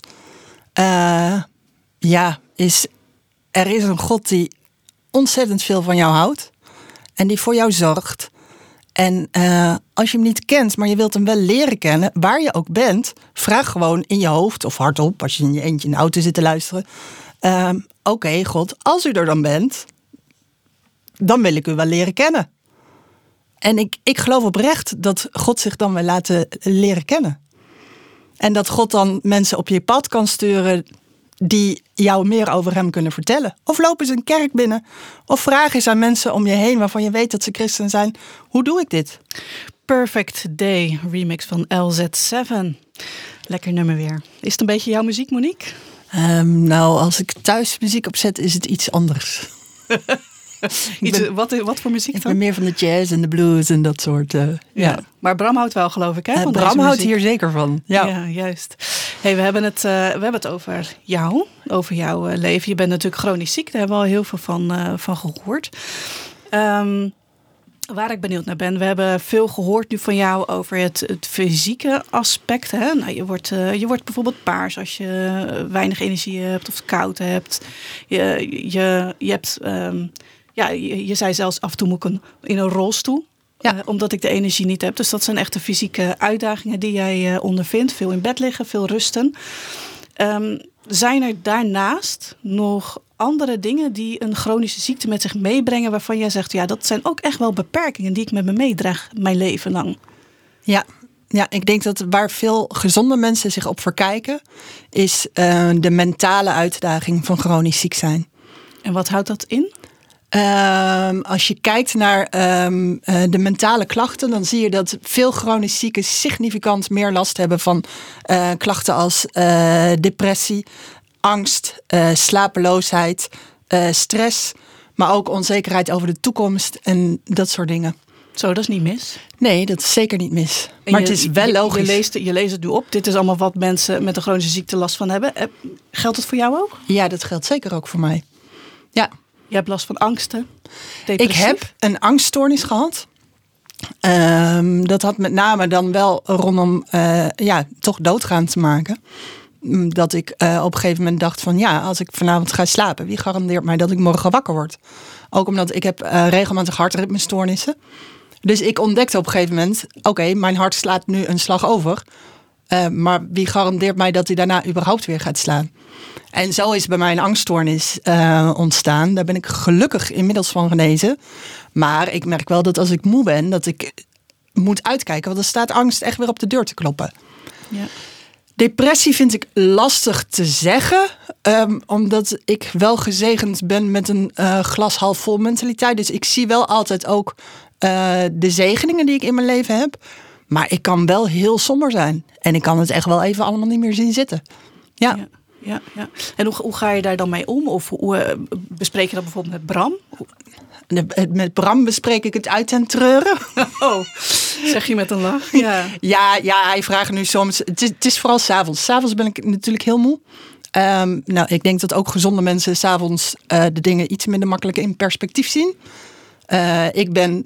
ja, is er is een God die ontzettend veel van jou houdt en die voor jou zorgt. En uh, als je hem niet kent, maar je wilt hem wel leren kennen, waar je ook bent, vraag gewoon in je hoofd of hardop, als je in je eentje in de auto zit te luisteren. Uh, Oké, God, als u er dan bent, dan wil ik u wel leren kennen. En ik, ik geloof oprecht dat God zich dan wil laten leren kennen. En dat God dan mensen op je pad kan sturen die jou meer over hem kunnen vertellen. Of loop eens een kerk binnen. Of vraag eens aan mensen om je heen waarvan je weet dat ze christen zijn. Hoe doe ik dit? Perfect Day, remix van LZ7. Lekker nummer weer. Is het een beetje jouw muziek, Monique? Um, nou, als ik thuis muziek opzet, is het iets anders. Iets, ben, wat, wat voor muziek ik dan? ben meer van de jazz en de blues en dat soort. Uh, ja. ja. Maar Bram houdt wel, geloof ik, hè? Uh, Bram houdt hier zeker van. Ja, ja juist. Hey, we, hebben het, uh, we hebben het over jou, over jouw leven. Je bent natuurlijk chronisch ziek, daar hebben we al heel veel van, van gehoord. Um, Waar ik benieuwd naar ben, we hebben veel gehoord nu van jou over het, het fysieke aspect. Hè? Nou, je, wordt, je wordt bijvoorbeeld paars als je weinig energie hebt of koud hebt. Je, je, je hebt, um, ja, je, zei zelfs af en toe moet in een rolstoel. Ja. Uh, omdat ik de energie niet heb. Dus dat zijn echt de fysieke uitdagingen die jij uh, ondervindt. Veel in bed liggen, veel rusten. Um, zijn er daarnaast nog andere dingen die een chronische ziekte met zich meebrengen, waarvan jij zegt, ja, dat zijn ook echt wel beperkingen die ik met me meedraag mijn leven lang? Ja, ja, ik denk dat waar veel gezonde mensen zich op verkijken, is uh, de mentale uitdaging van chronisch ziek zijn. En wat houdt dat in? Um, als je kijkt naar um, uh, de mentale klachten, dan zie je dat veel chronisch zieken significant meer last hebben van uh, klachten als uh, depressie, angst, slapeloosheid, stress, maar ook onzekerheid over de toekomst en dat soort dingen. Zo, dat is niet mis. Nee, dat is zeker niet mis. En maar je, het is wel je, logisch. Je leest, je leest het nu op. Dit is allemaal wat mensen met een chronische ziekte last van hebben. Geldt het voor jou ook? Ja, dat geldt zeker ook voor mij. Ja. Je hebt last van angsten? Depressief? Ik heb een angststoornis gehad. Um, dat had met name dan wel rondom uh, ja, toch doodgaan te maken. Dat ik uh, op een gegeven moment dacht van ja, als ik vanavond ga slapen, wie garandeert mij dat ik morgen wakker word? Ook omdat ik heb uh, regelmatig hartritmestoornissen. Dus ik ontdekte op een gegeven moment, oké, okay, mijn hart slaat nu een slag over. Maar wie garandeert mij dat hij daarna überhaupt weer gaat slaan? En zo is bij mij een angststoornis uh, ontstaan. Daar ben ik gelukkig inmiddels van genezen. Maar ik merk wel dat als ik moe ben, dat ik moet uitkijken. Want er staat angst echt weer op de deur te kloppen. Ja. Depressie vind ik lastig te zeggen, ehm, omdat ik wel gezegend ben met een eh, glas half vol mentaliteit. Dus ik zie wel altijd ook eh, de zegeningen die ik in mijn leven heb. Maar ik kan wel heel somber zijn. En ik kan het echt wel even allemaal niet meer zien zitten. Ja. Ja, ja, ja. En hoe, hoe ga je daar dan mee om? Of hoe eh, bespreek je dat bijvoorbeeld met Bram? Met Bram bespreek ik het uit en treuren. Oh, zeg je met een lach? Ja. Ja, ja, hij vraagt nu soms. Het is, het is vooral s'avonds. S'avonds ben ik natuurlijk heel moe. Ehm, nou, ik denk dat ook gezonde mensen s'avonds eh de dingen iets minder makkelijk in perspectief zien. Eh, ik ben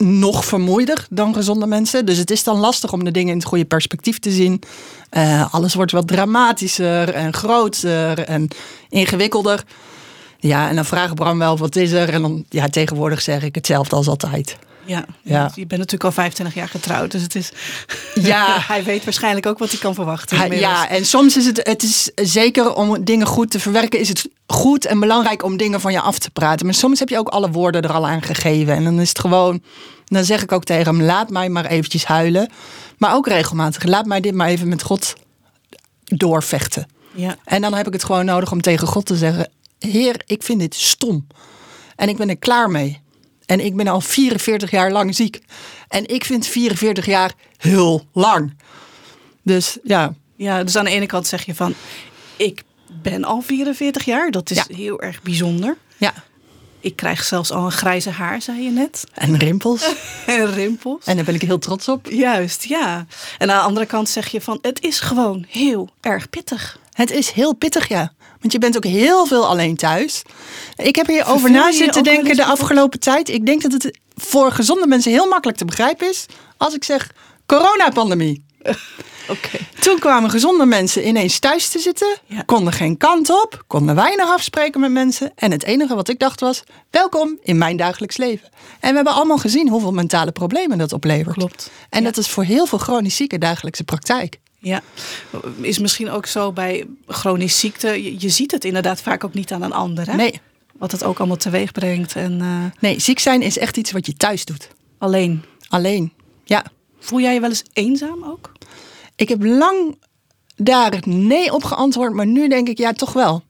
nog vermoeider dan gezonde mensen. Dus het is dan lastig om de dingen in het goede perspectief te zien. Eh, alles wordt wat dramatischer en groter en ingewikkelder. Ja, en dan vraagt Bram wel wat is er. En dan, ja, tegenwoordig zeg ik hetzelfde als altijd. Ja. Ja. Je bent natuurlijk al 25 jaar getrouwd, dus het is. Ja. hij weet waarschijnlijk ook wat hij kan verwachten. Ja, en soms is het, het is zeker om dingen goed te verwerken, is het goed en belangrijk om dingen van je af te praten. Maar soms heb je ook alle woorden er al aan gegeven. En dan is het gewoon, dan zeg ik ook tegen hem, laat mij maar eventjes huilen. Maar ook regelmatig, laat mij dit maar even met God doorvechten. Ja. En dan heb ik het gewoon nodig om tegen God te zeggen: Heer, ik vind dit stom. En ik ben er klaar mee. En ik ben al 44 jaar lang ziek. En ik vind 44 jaar heel lang. Dus ja, ja, dus aan de ene kant zeg je van. Ik ben al 44 jaar, dat is Ja. heel erg bijzonder. ja. Ik krijg zelfs al een grijze haar, zei je net. En rimpels. En rimpels. En daar ben ik heel trots op. Juist, ja. En aan de andere kant zeg je van, het is gewoon heel erg pittig. Het is heel pittig, ja. Want je bent ook heel veel alleen thuis. Ik heb hier over na zitten denken de afgelopen tijd. Ik denk dat het voor gezonde mensen heel makkelijk te begrijpen is. Als ik zeg coronapandemie. Oké. Toen kwamen gezonde mensen ineens thuis te zitten, Ja. konden geen kant op, konden weinig afspreken met mensen. En het enige wat ik dacht was: welkom in mijn dagelijks leven. En we hebben allemaal gezien hoeveel mentale problemen dat oplevert. Klopt. En Ja. dat is voor heel veel chronisch zieken dagelijkse praktijk. Ja, is misschien ook zo bij chronisch ziekte. Je, je ziet het inderdaad vaak ook niet aan een ander. Hè? Nee, Wat het ook allemaal teweeg brengt. En eh, nee, ziek zijn is echt iets wat je thuis doet. alleen. Alleen. Ja. Voel jij je wel eens eenzaam ook? Ik heb lang daar nee op geantwoord, maar nu denk ik ja, toch wel.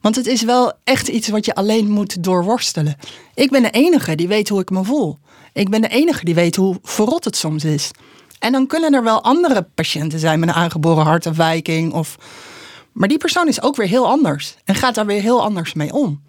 Want het is wel echt iets wat je alleen moet doorworstelen. Ik ben de enige die weet hoe ik me voel. Ik ben de enige die weet hoe verrot het soms is. En dan kunnen er wel andere patiënten zijn met een aangeboren hartafwijking. Of... Maar die persoon is ook weer heel anders en gaat daar weer heel anders mee om.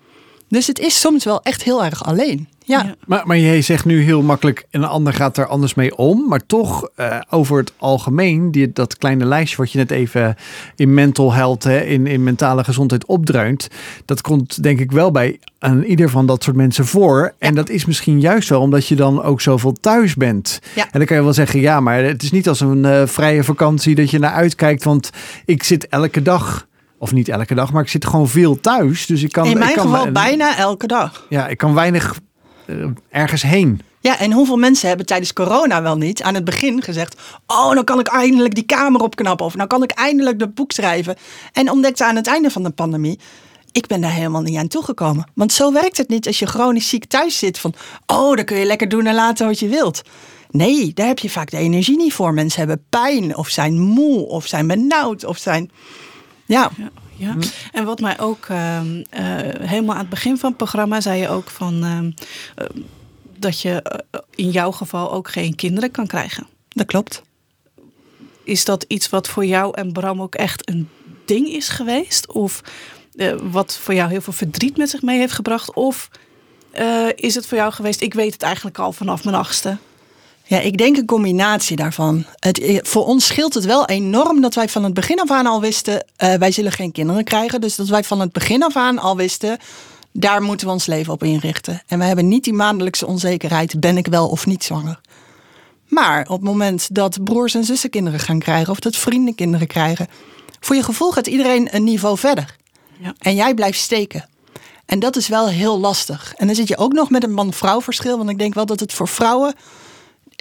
Dus het is soms wel echt heel erg alleen. Ja, Ja. Maar, maar jij zegt nu heel makkelijk, en een ander gaat er anders mee om. Maar toch, eh, over het algemeen, die, dat kleine lijstje wat je net even in mental health, hè, in, in mentale gezondheid opdreunt. Dat komt denk ik wel bij aan ieder van dat soort mensen voor. En dat is misschien juist wel omdat je dan ook zoveel thuis bent. Ja. En dan kan je wel zeggen, ja, maar het is niet als een eh, vrije vakantie dat je naar uitkijkt. Want ik zit elke dag, of niet elke dag, maar ik zit gewoon veel thuis. Dus ik kan. in ik mijn kan, geval bijna elke dag. Ja, ik kan weinig eh, ergens heen. Ja, en hoeveel mensen hebben tijdens corona wel niet aan het begin gezegd: Oh, dan kan ik eindelijk die kamer opknappen. Of nou kan ik eindelijk dat boek schrijven. En ontdekte aan het einde van de pandemie. Ik ben daar helemaal niet aan toegekomen. Want zo werkt het niet als je chronisch ziek thuis zit. Van, oh, dan kun je lekker doen en laten wat je wilt. Nee, daar heb je vaak de energie niet voor. Mensen hebben pijn of zijn moe of zijn benauwd of zijn... Ja, Ja, ja. En wat mij ook ehm, eh, helemaal aan het begin van het programma zei je ook van ehm, eh, dat je eh, in jouw geval ook geen kinderen kan krijgen. dat klopt. Is dat iets wat voor jou en Bram ook echt een ding is geweest? Of wat voor jou heel veel verdriet met zich mee heeft gebracht? Of is het voor jou geweest, ik weet het eigenlijk al vanaf mijn achtste? Ja, ik denk een combinatie daarvan. Het, voor ons scheelt het wel enorm dat wij van het begin af aan al wisten, eh, wij zullen geen kinderen krijgen. Dus dat wij van het begin af aan al wisten, daar moeten we ons leven op inrichten. En we hebben niet die maandelijkse onzekerheid, ben ik wel of niet zwanger. Maar op het moment dat broers en zussen kinderen gaan krijgen, of dat vrienden kinderen krijgen, voor je gevoel gaat iedereen een niveau verder. Ja. En jij blijft steken. En dat is wel heel lastig. En dan zit je ook nog met een man-vrouw verschil. Want ik denk wel dat het voor vrouwen,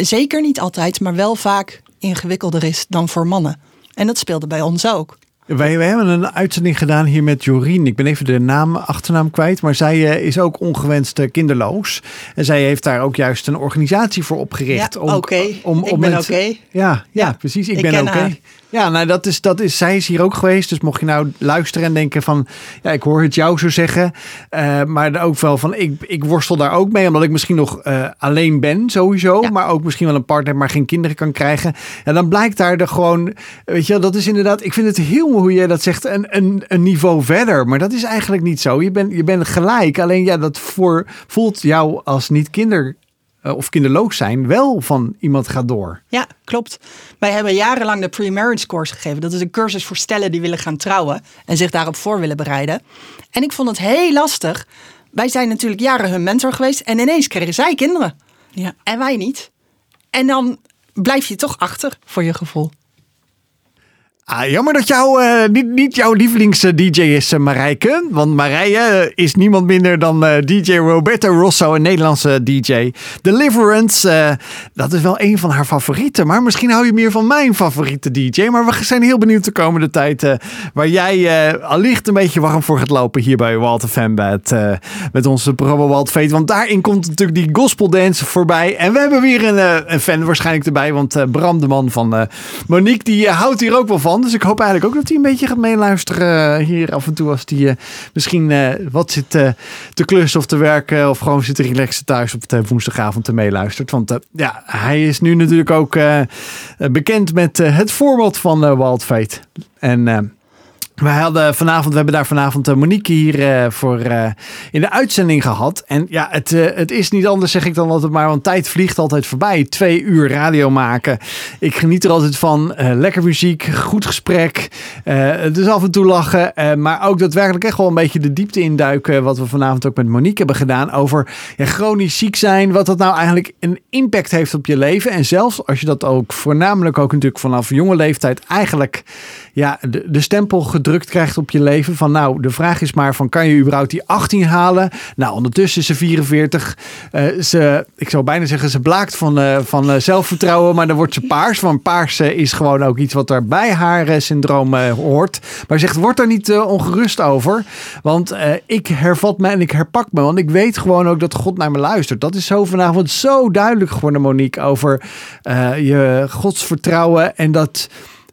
zeker niet altijd, maar wel vaak ingewikkelder is dan voor mannen. En dat speelde bij ons ook. Wij, wij hebben een uitzending gedaan hier met Jorien. Ik ben even de naam, achternaam kwijt. Maar zij eh, is ook ongewenst eh, kinderloos. En zij heeft daar ook juist een organisatie voor opgericht. Ja, oké. Ik ben oké. Ja, ja, Ja, precies. Ik, ik ben oké. Ja, nou dat is, dat is, zij is hier ook geweest. Dus mocht je nou luisteren en denken van, ja, ik hoor het jou zo zeggen. Uh, maar ook wel van, ik, ik worstel daar ook mee. Omdat ik misschien nog uh, alleen ben sowieso. Ja. Maar ook misschien wel een partner, maar geen kinderen kan krijgen. En dan blijkt daar de gewoon, weet je dat is inderdaad, ik vind het heel mooi hoe je dat zegt, een, een, een niveau verder. Maar dat is eigenlijk niet zo. Je bent, je bent gelijk. Alleen ja, dat voor, voelt jou als niet kinder of kinderloos zijn wel van iemand gaat door. Ja, klopt. Wij hebben jarenlang de pre-marriage course gegeven. Dat is een cursus voor stellen die willen gaan trouwen en zich daarop voor willen bereiden. En ik vond het heel lastig. Wij zijn natuurlijk jaren hun mentor geweest en ineens kregen zij kinderen. Ja. En wij niet. En dan blijf je toch achter voor je gevoel. Ah, jammer dat jou, uh, niet, niet jouw lievelings-DJ is, uh, Marijke. Want Marije is niemand minder dan DJ Roberto Rosso, een Nederlandse DJ. Deliverance, dat is wel een van haar favorieten. Maar misschien hou je meer van mijn favoriete DJ. Maar we zijn heel benieuwd de komende tijd waar jij allicht een beetje warm voor gaat lopen hier bij Walter Fanbed. met onze programma Walt Fate. Want daarin komt natuurlijk die gospel dance voorbij. En we hebben weer een, een fan waarschijnlijk erbij. Want Bram, de man van Monique, die houdt hier ook wel van. Dus ik hoop eigenlijk ook dat hij een beetje gaat meeluisteren hier af en toe. Als hij uh, misschien uh, wat zit te klussen of te werken. Of gewoon zit te relaxen thuis op de woensdagavond te meeluistert. Want ja, hij is nu natuurlijk ook bekend met het voorbeeld van Wild Fate. En we hadden vanavond, we hebben daar vanavond Monique hier uh, voor uh, in de uitzending gehad. En ja, het, het is niet anders, zeg ik dan altijd maar, want tijd vliegt altijd voorbij. Twee uur radio maken. Ik geniet er altijd van. lekker muziek, goed gesprek. is af en toe lachen. maar ook daadwerkelijk echt wel een beetje de diepte induiken. Wat we vanavond ook met Monique hebben gedaan. Over chronisch ziek zijn. Wat dat nou eigenlijk een impact heeft op je leven. En zelfs als je dat ook voornamelijk ook natuurlijk vanaf jonge leeftijd eigenlijk ja, de, stempel gedrukt krijgt op je leven. Van nou, de vraag is maar van kan je überhaupt die 18 halen? Nou, ondertussen is ze 44. Uh, ze, ik zou bijna zeggen, ze blaakt van, uh, van uh, zelfvertrouwen, maar dan wordt ze paars. Want paars is gewoon ook iets wat er bij haar syndroom hoort. Maar zegt, word daar niet ongerust over. Want ik hervat me en ik herpak me. Want ik weet gewoon ook dat God naar me luistert. Dat is zo vanavond zo duidelijk geworden, Monique, over je godsvertrouwen en dat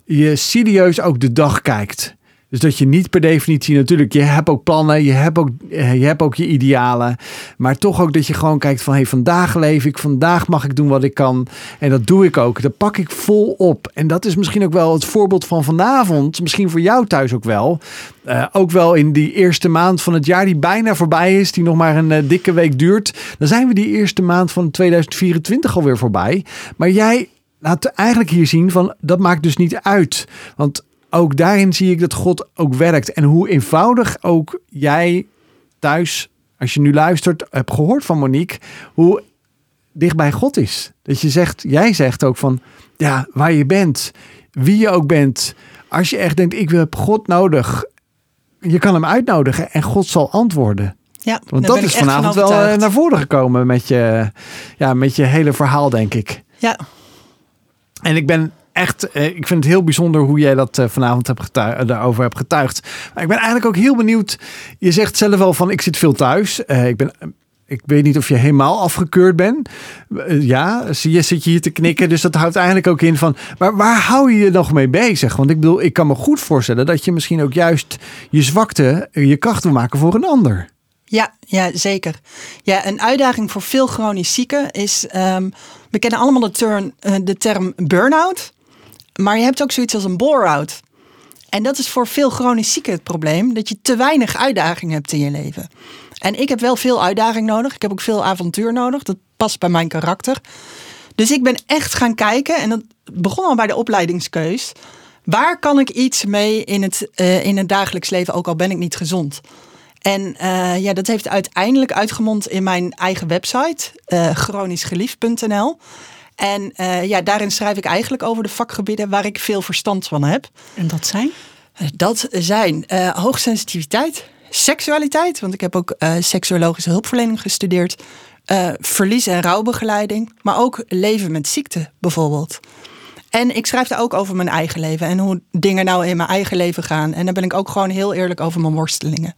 je serieus ook de dag kijkt. Dus dat je niet per definitie natuurlijk, je hebt ook plannen, je hebt ook, eh, je hebt ook je idealen. Maar toch ook dat je gewoon kijkt van hey, vandaag leef ik, vandaag mag ik doen wat ik kan. En dat doe ik ook. Dat pak ik vol op. En dat is misschien ook wel het voorbeeld van vanavond. Misschien voor jou thuis ook wel. Uh, ook wel in die eerste maand van het jaar die bijna voorbij is, die nog maar een uh, dikke week duurt. Dan zijn we die eerste maand van 2024 alweer voorbij. Maar jij laat eigenlijk hier zien van dat maakt dus niet uit. Want ook daarin zie ik dat God ook werkt. En hoe eenvoudig ook jij thuis, als je nu luistert, hebt gehoord van Monique, hoe dicht bij God is. Dat je zegt, jij zegt ook van, ja, waar je bent, wie je ook bent. Als je echt denkt, ik heb God nodig, je kan hem uitnodigen en God zal antwoorden. Ja, Want dat is vanavond wel eh, naar voren gekomen met je, ja, met je hele verhaal, denk ik. Ja, en ik ben echt, eh, ik vind het heel bijzonder hoe jij dat eh, vanavond hebt getuigd, daarover hebt getuigd. Maar ik ben eigenlijk ook heel benieuwd. Je zegt zelf wel van ik zit veel thuis. Ik ben ik weet niet of je helemaal afgekeurd bent. Ja, zie je, zit je hier te knikken. Dus dat houdt eigenlijk ook in van. Maar waar hou je je nog mee bezig? Want ik bedoel, ik kan me goed voorstellen dat je misschien ook juist je zwakte je kracht wil maken voor een ander. Ja, ja, zeker. Ja, een uitdaging voor veel chronisch zieken is. Um, we kennen allemaal de term, uh, de term burn-out. Maar je hebt ook zoiets als een bore-out. En dat is voor veel chronisch zieken het probleem: dat je te weinig uitdaging hebt in je leven. En ik heb wel veel uitdaging nodig. Ik heb ook veel avontuur nodig. Dat past bij mijn karakter. Dus ik ben echt gaan kijken, en dat begon al bij de opleidingskeus. Waar kan ik iets mee in het, uh, in het dagelijks leven, ook al ben ik niet gezond? En uh, ja, dat heeft uiteindelijk uitgemond in mijn eigen website, uh, chronischgeliefd.nl. En uh, ja, daarin schrijf ik eigenlijk over de vakgebieden waar ik veel verstand van heb. En dat zijn? Dat zijn hoogsensitiviteit, seksualiteit, want ik heb ook seksuologische hulpverlening gestudeerd. verlies- en rouwbegeleiding, maar ook leven met ziekte bijvoorbeeld. En ik schrijf daar ook over mijn eigen leven en hoe dingen nou in mijn eigen leven gaan. En dan ben ik ook gewoon heel eerlijk over mijn worstelingen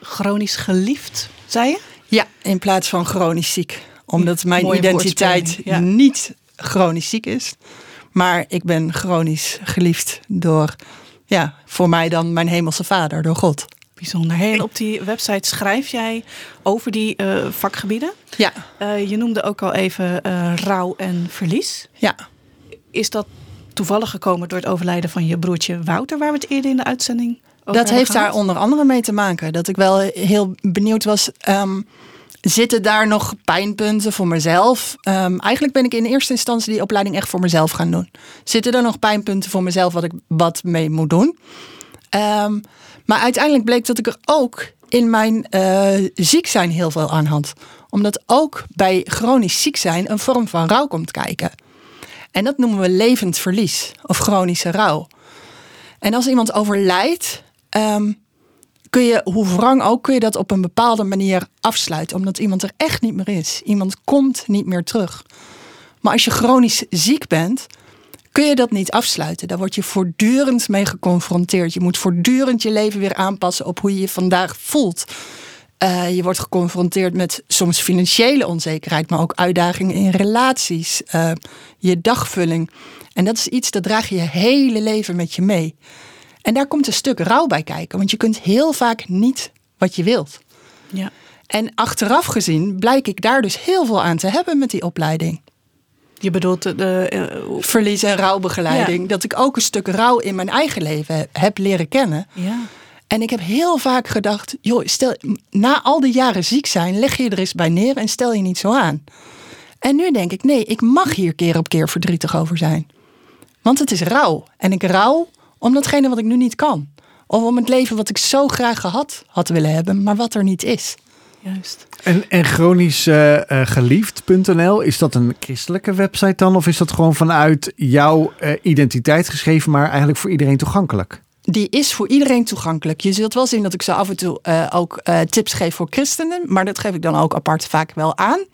chronisch geliefd, zei je? Ja, in plaats van chronisch ziek. Omdat mijn identiteit niet chronisch ziek is. Maar ik ben chronisch geliefd door, ja, voor mij dan mijn hemelse vader, door God. Bijzonder. Hey, en op die website schrijf jij over die eh, vakgebieden. Ja, Eh, je noemde ook al even eh, rouw en verlies. ja. Is dat toevallig gekomen door het overlijden van je broertje Wouter, waar we het eerder in de uitzending Dat heeft daar onder andere mee te maken. Dat ik wel heel benieuwd was. ehm, zitten daar nog pijnpunten voor mezelf? Ehm, eigenlijk ben ik in eerste instantie die opleiding echt voor mezelf gaan doen. Zitten er nog pijnpunten voor mezelf wat ik wat mee moet doen? Ehm, maar uiteindelijk bleek dat ik er ook in mijn eh, ziek zijn heel veel aan had. Omdat ook bij chronisch ziek zijn een vorm van rouw komt kijken. En dat noemen we levend verlies of chronische rouw. En als iemand overlijdt, ehm, kun je, hoe wrang ook, kun je dat op een bepaalde manier afsluiten. Omdat iemand er echt niet meer is. Iemand komt niet meer terug. Maar als je chronisch ziek bent, kun je dat niet afsluiten. Daar word je voortdurend mee geconfronteerd. Je moet voortdurend je leven weer aanpassen op hoe je je vandaag voelt. Eh, je wordt geconfronteerd met soms financiële onzekerheid, maar ook uitdagingen in relaties, eh, je dagvulling. En dat is iets dat draag je je hele leven met je mee. En daar komt een stuk rouw bij kijken, want je kunt heel vaak niet wat je wilt. Ja. En achteraf gezien blijk ik daar dus heel veel aan te hebben met die opleiding. Je bedoelt de, de, eh, Verlies- en rouwbegeleiding. Ja. Dat ik ook een stuk rouw in mijn eigen leven heb- heb leren kennen. ja. En ik heb heel vaak gedacht, joh, stel, na al die jaren ziek zijn, leg je er eens bij neer en stel je niet zo aan. En nu denk ik, nee, ik mag hier keer op keer verdrietig over zijn. Want het is rouw. En ik rouw om datgene wat ik nu niet kan. Of om het leven wat ik zo graag gehad had willen hebben, maar wat er niet is. Juist. En, en chronisch eh, eh, geliefd.nl, is dat een christelijke website dan? Of is dat gewoon vanuit jouw eh, identiteit geschreven, maar eigenlijk voor iedereen toegankelijk? Die is voor iedereen toegankelijk. Je zult wel zien dat ik zo af en toe eh, ook eh, tips geef voor christenen. Maar dat geef ik dan ook apart vaak wel aan.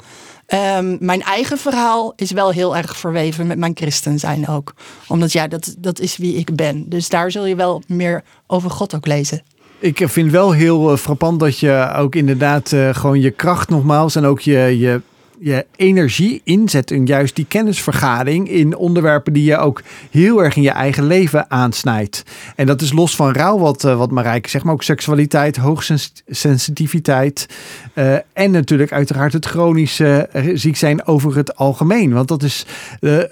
Ehm, mijn eigen verhaal is wel heel erg verweven met mijn christen zijn ook. Omdat ja, dat, dat is wie ik ben. Dus daar zul je wel meer over God ook lezen. Ik vind wel heel eh, frappant dat je ook inderdaad eh, gewoon je kracht nogmaals en ook je, je, je energie inzet in juist die kennisvergadering in onderwerpen die je ook heel erg in je eigen leven aansnijdt. En dat is los van rouw, wat, eh, wat Marijke zegt, maar ook seksualiteit, hoogsensitiviteit eh en natuurlijk uiteraard het chronische eh, ziek zijn over het algemeen. Want dat is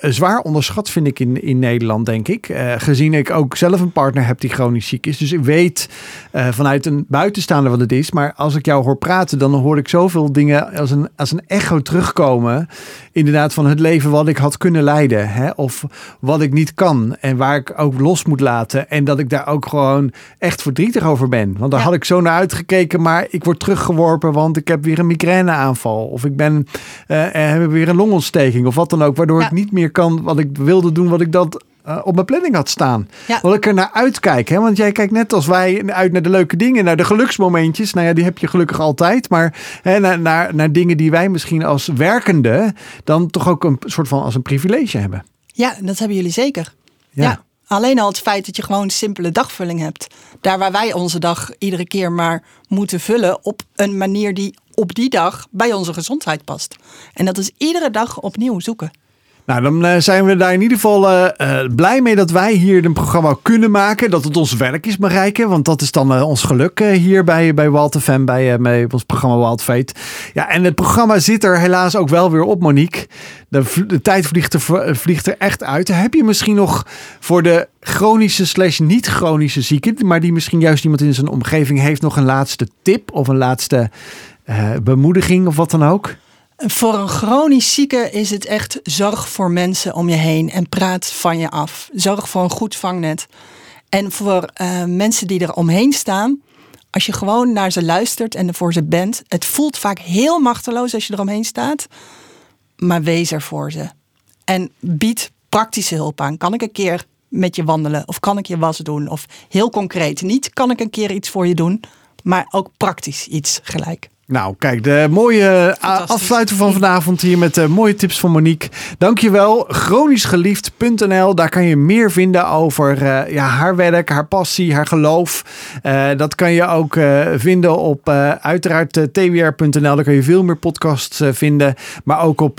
zwaar onderschat vind ik in, in Nederland, denk ik. Gezien ik ook zelf een partner heb die chronisch ziek is. Dus ik weet vanuit een buitenstaander wat het is. Maar als ik jou hoor praten, dan hoor ik zoveel dingen als een, als een echo terugkomen. Inderdaad, van het leven wat ik had kunnen leiden. Hè? Of wat ik niet kan. En waar ik ook los moet laten. En dat ik daar ook gewoon echt verdrietig over ben. Want daar Ja. had ik zo naar uitgekeken. Maar ik word teruggeworpen, want ik heb weer een migraineaanval. Of ik ben, eh, heb weer een longontsteking. Of wat dan ook. Waardoor Ja. ik niet meer kan wat ik wilde doen, wat ik dat eh, op mijn planning had staan. Ja. Wat ik er naar uitkijk. Hè? Want jij kijkt net als wij uit naar de leuke dingen, naar de geluksmomentjes. Nou ja, die heb je gelukkig altijd. Maar hè, naar, naar, naar dingen die wij misschien als werkende dan toch ook een soort van als een privilege hebben. Ja, dat hebben jullie zeker. Ja. Ja. Alleen al het feit dat je gewoon simpele dagvulling hebt. Daar waar wij onze dag iedere keer maar moeten vullen op een manier die op die dag bij onze gezondheid past. En dat is iedere dag opnieuw zoeken. Nou, dan eh, zijn we daar in ieder geval eh, eh, blij mee dat wij hier een programma kunnen maken. Dat het ons werk is bereiken. Want dat is dan ons geluk hier bij, bij Wild FM, bij, bij ons programma Wild Fate. Ja, en het programma zit er helaas ook wel weer op, Monique. De, tijd vliegt er, vliegt er echt uit. Heb je misschien nog voor de chronische slash niet chronische zieken, maar die misschien juist iemand in zijn omgeving heeft, nog een laatste tip of een laatste bemoediging of wat dan ook? Voor een chronisch zieke is het echt zorg voor mensen om je heen en praat van je af. Zorg voor een goed vangnet. En voor eh, mensen die er omheen staan, als je gewoon naar ze luistert en er voor ze bent, het voelt vaak heel machteloos als je eromheen staat, maar wees er voor ze. En bied praktische hulp aan. Kan ik een keer met je wandelen of kan ik je was doen? Of heel concreet, niet kan ik een keer iets voor je doen, maar ook praktisch iets gelijk. Nou, kijk, de mooie Fantastisch. afsluiten van vanavond hier met uh, mooie tips van Monique. Dankjewel. Chronischgeliefd.nl. Daar kan je meer vinden over uh, ja, haar werk, haar passie, haar geloof. Uh, dat kan je ook vinden op uiteraard twr.nl. Daar kan je veel meer podcasts vinden. Maar ook op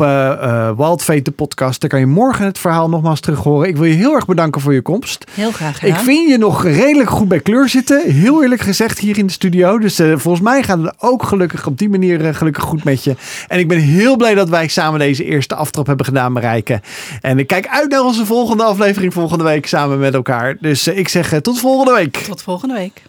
Wildfate de podcast. Daar kan je morgen het verhaal nogmaals terug horen. Ik wil je heel erg bedanken voor je komst. Heel graag gedaan. Ik vind je nog redelijk goed bij kleur zitten. Heel eerlijk gezegd hier in de studio. Dus volgens mij gaat het ook gelukkig op die manier uh, gelukkig goed met je. En ik ben heel blij dat wij samen deze eerste aftrap hebben gedaan, Marijke. En ik kijk uit naar onze volgende aflevering volgende week samen met elkaar. Dus uh, ik zeg uh, tot volgende week. Tot volgende week.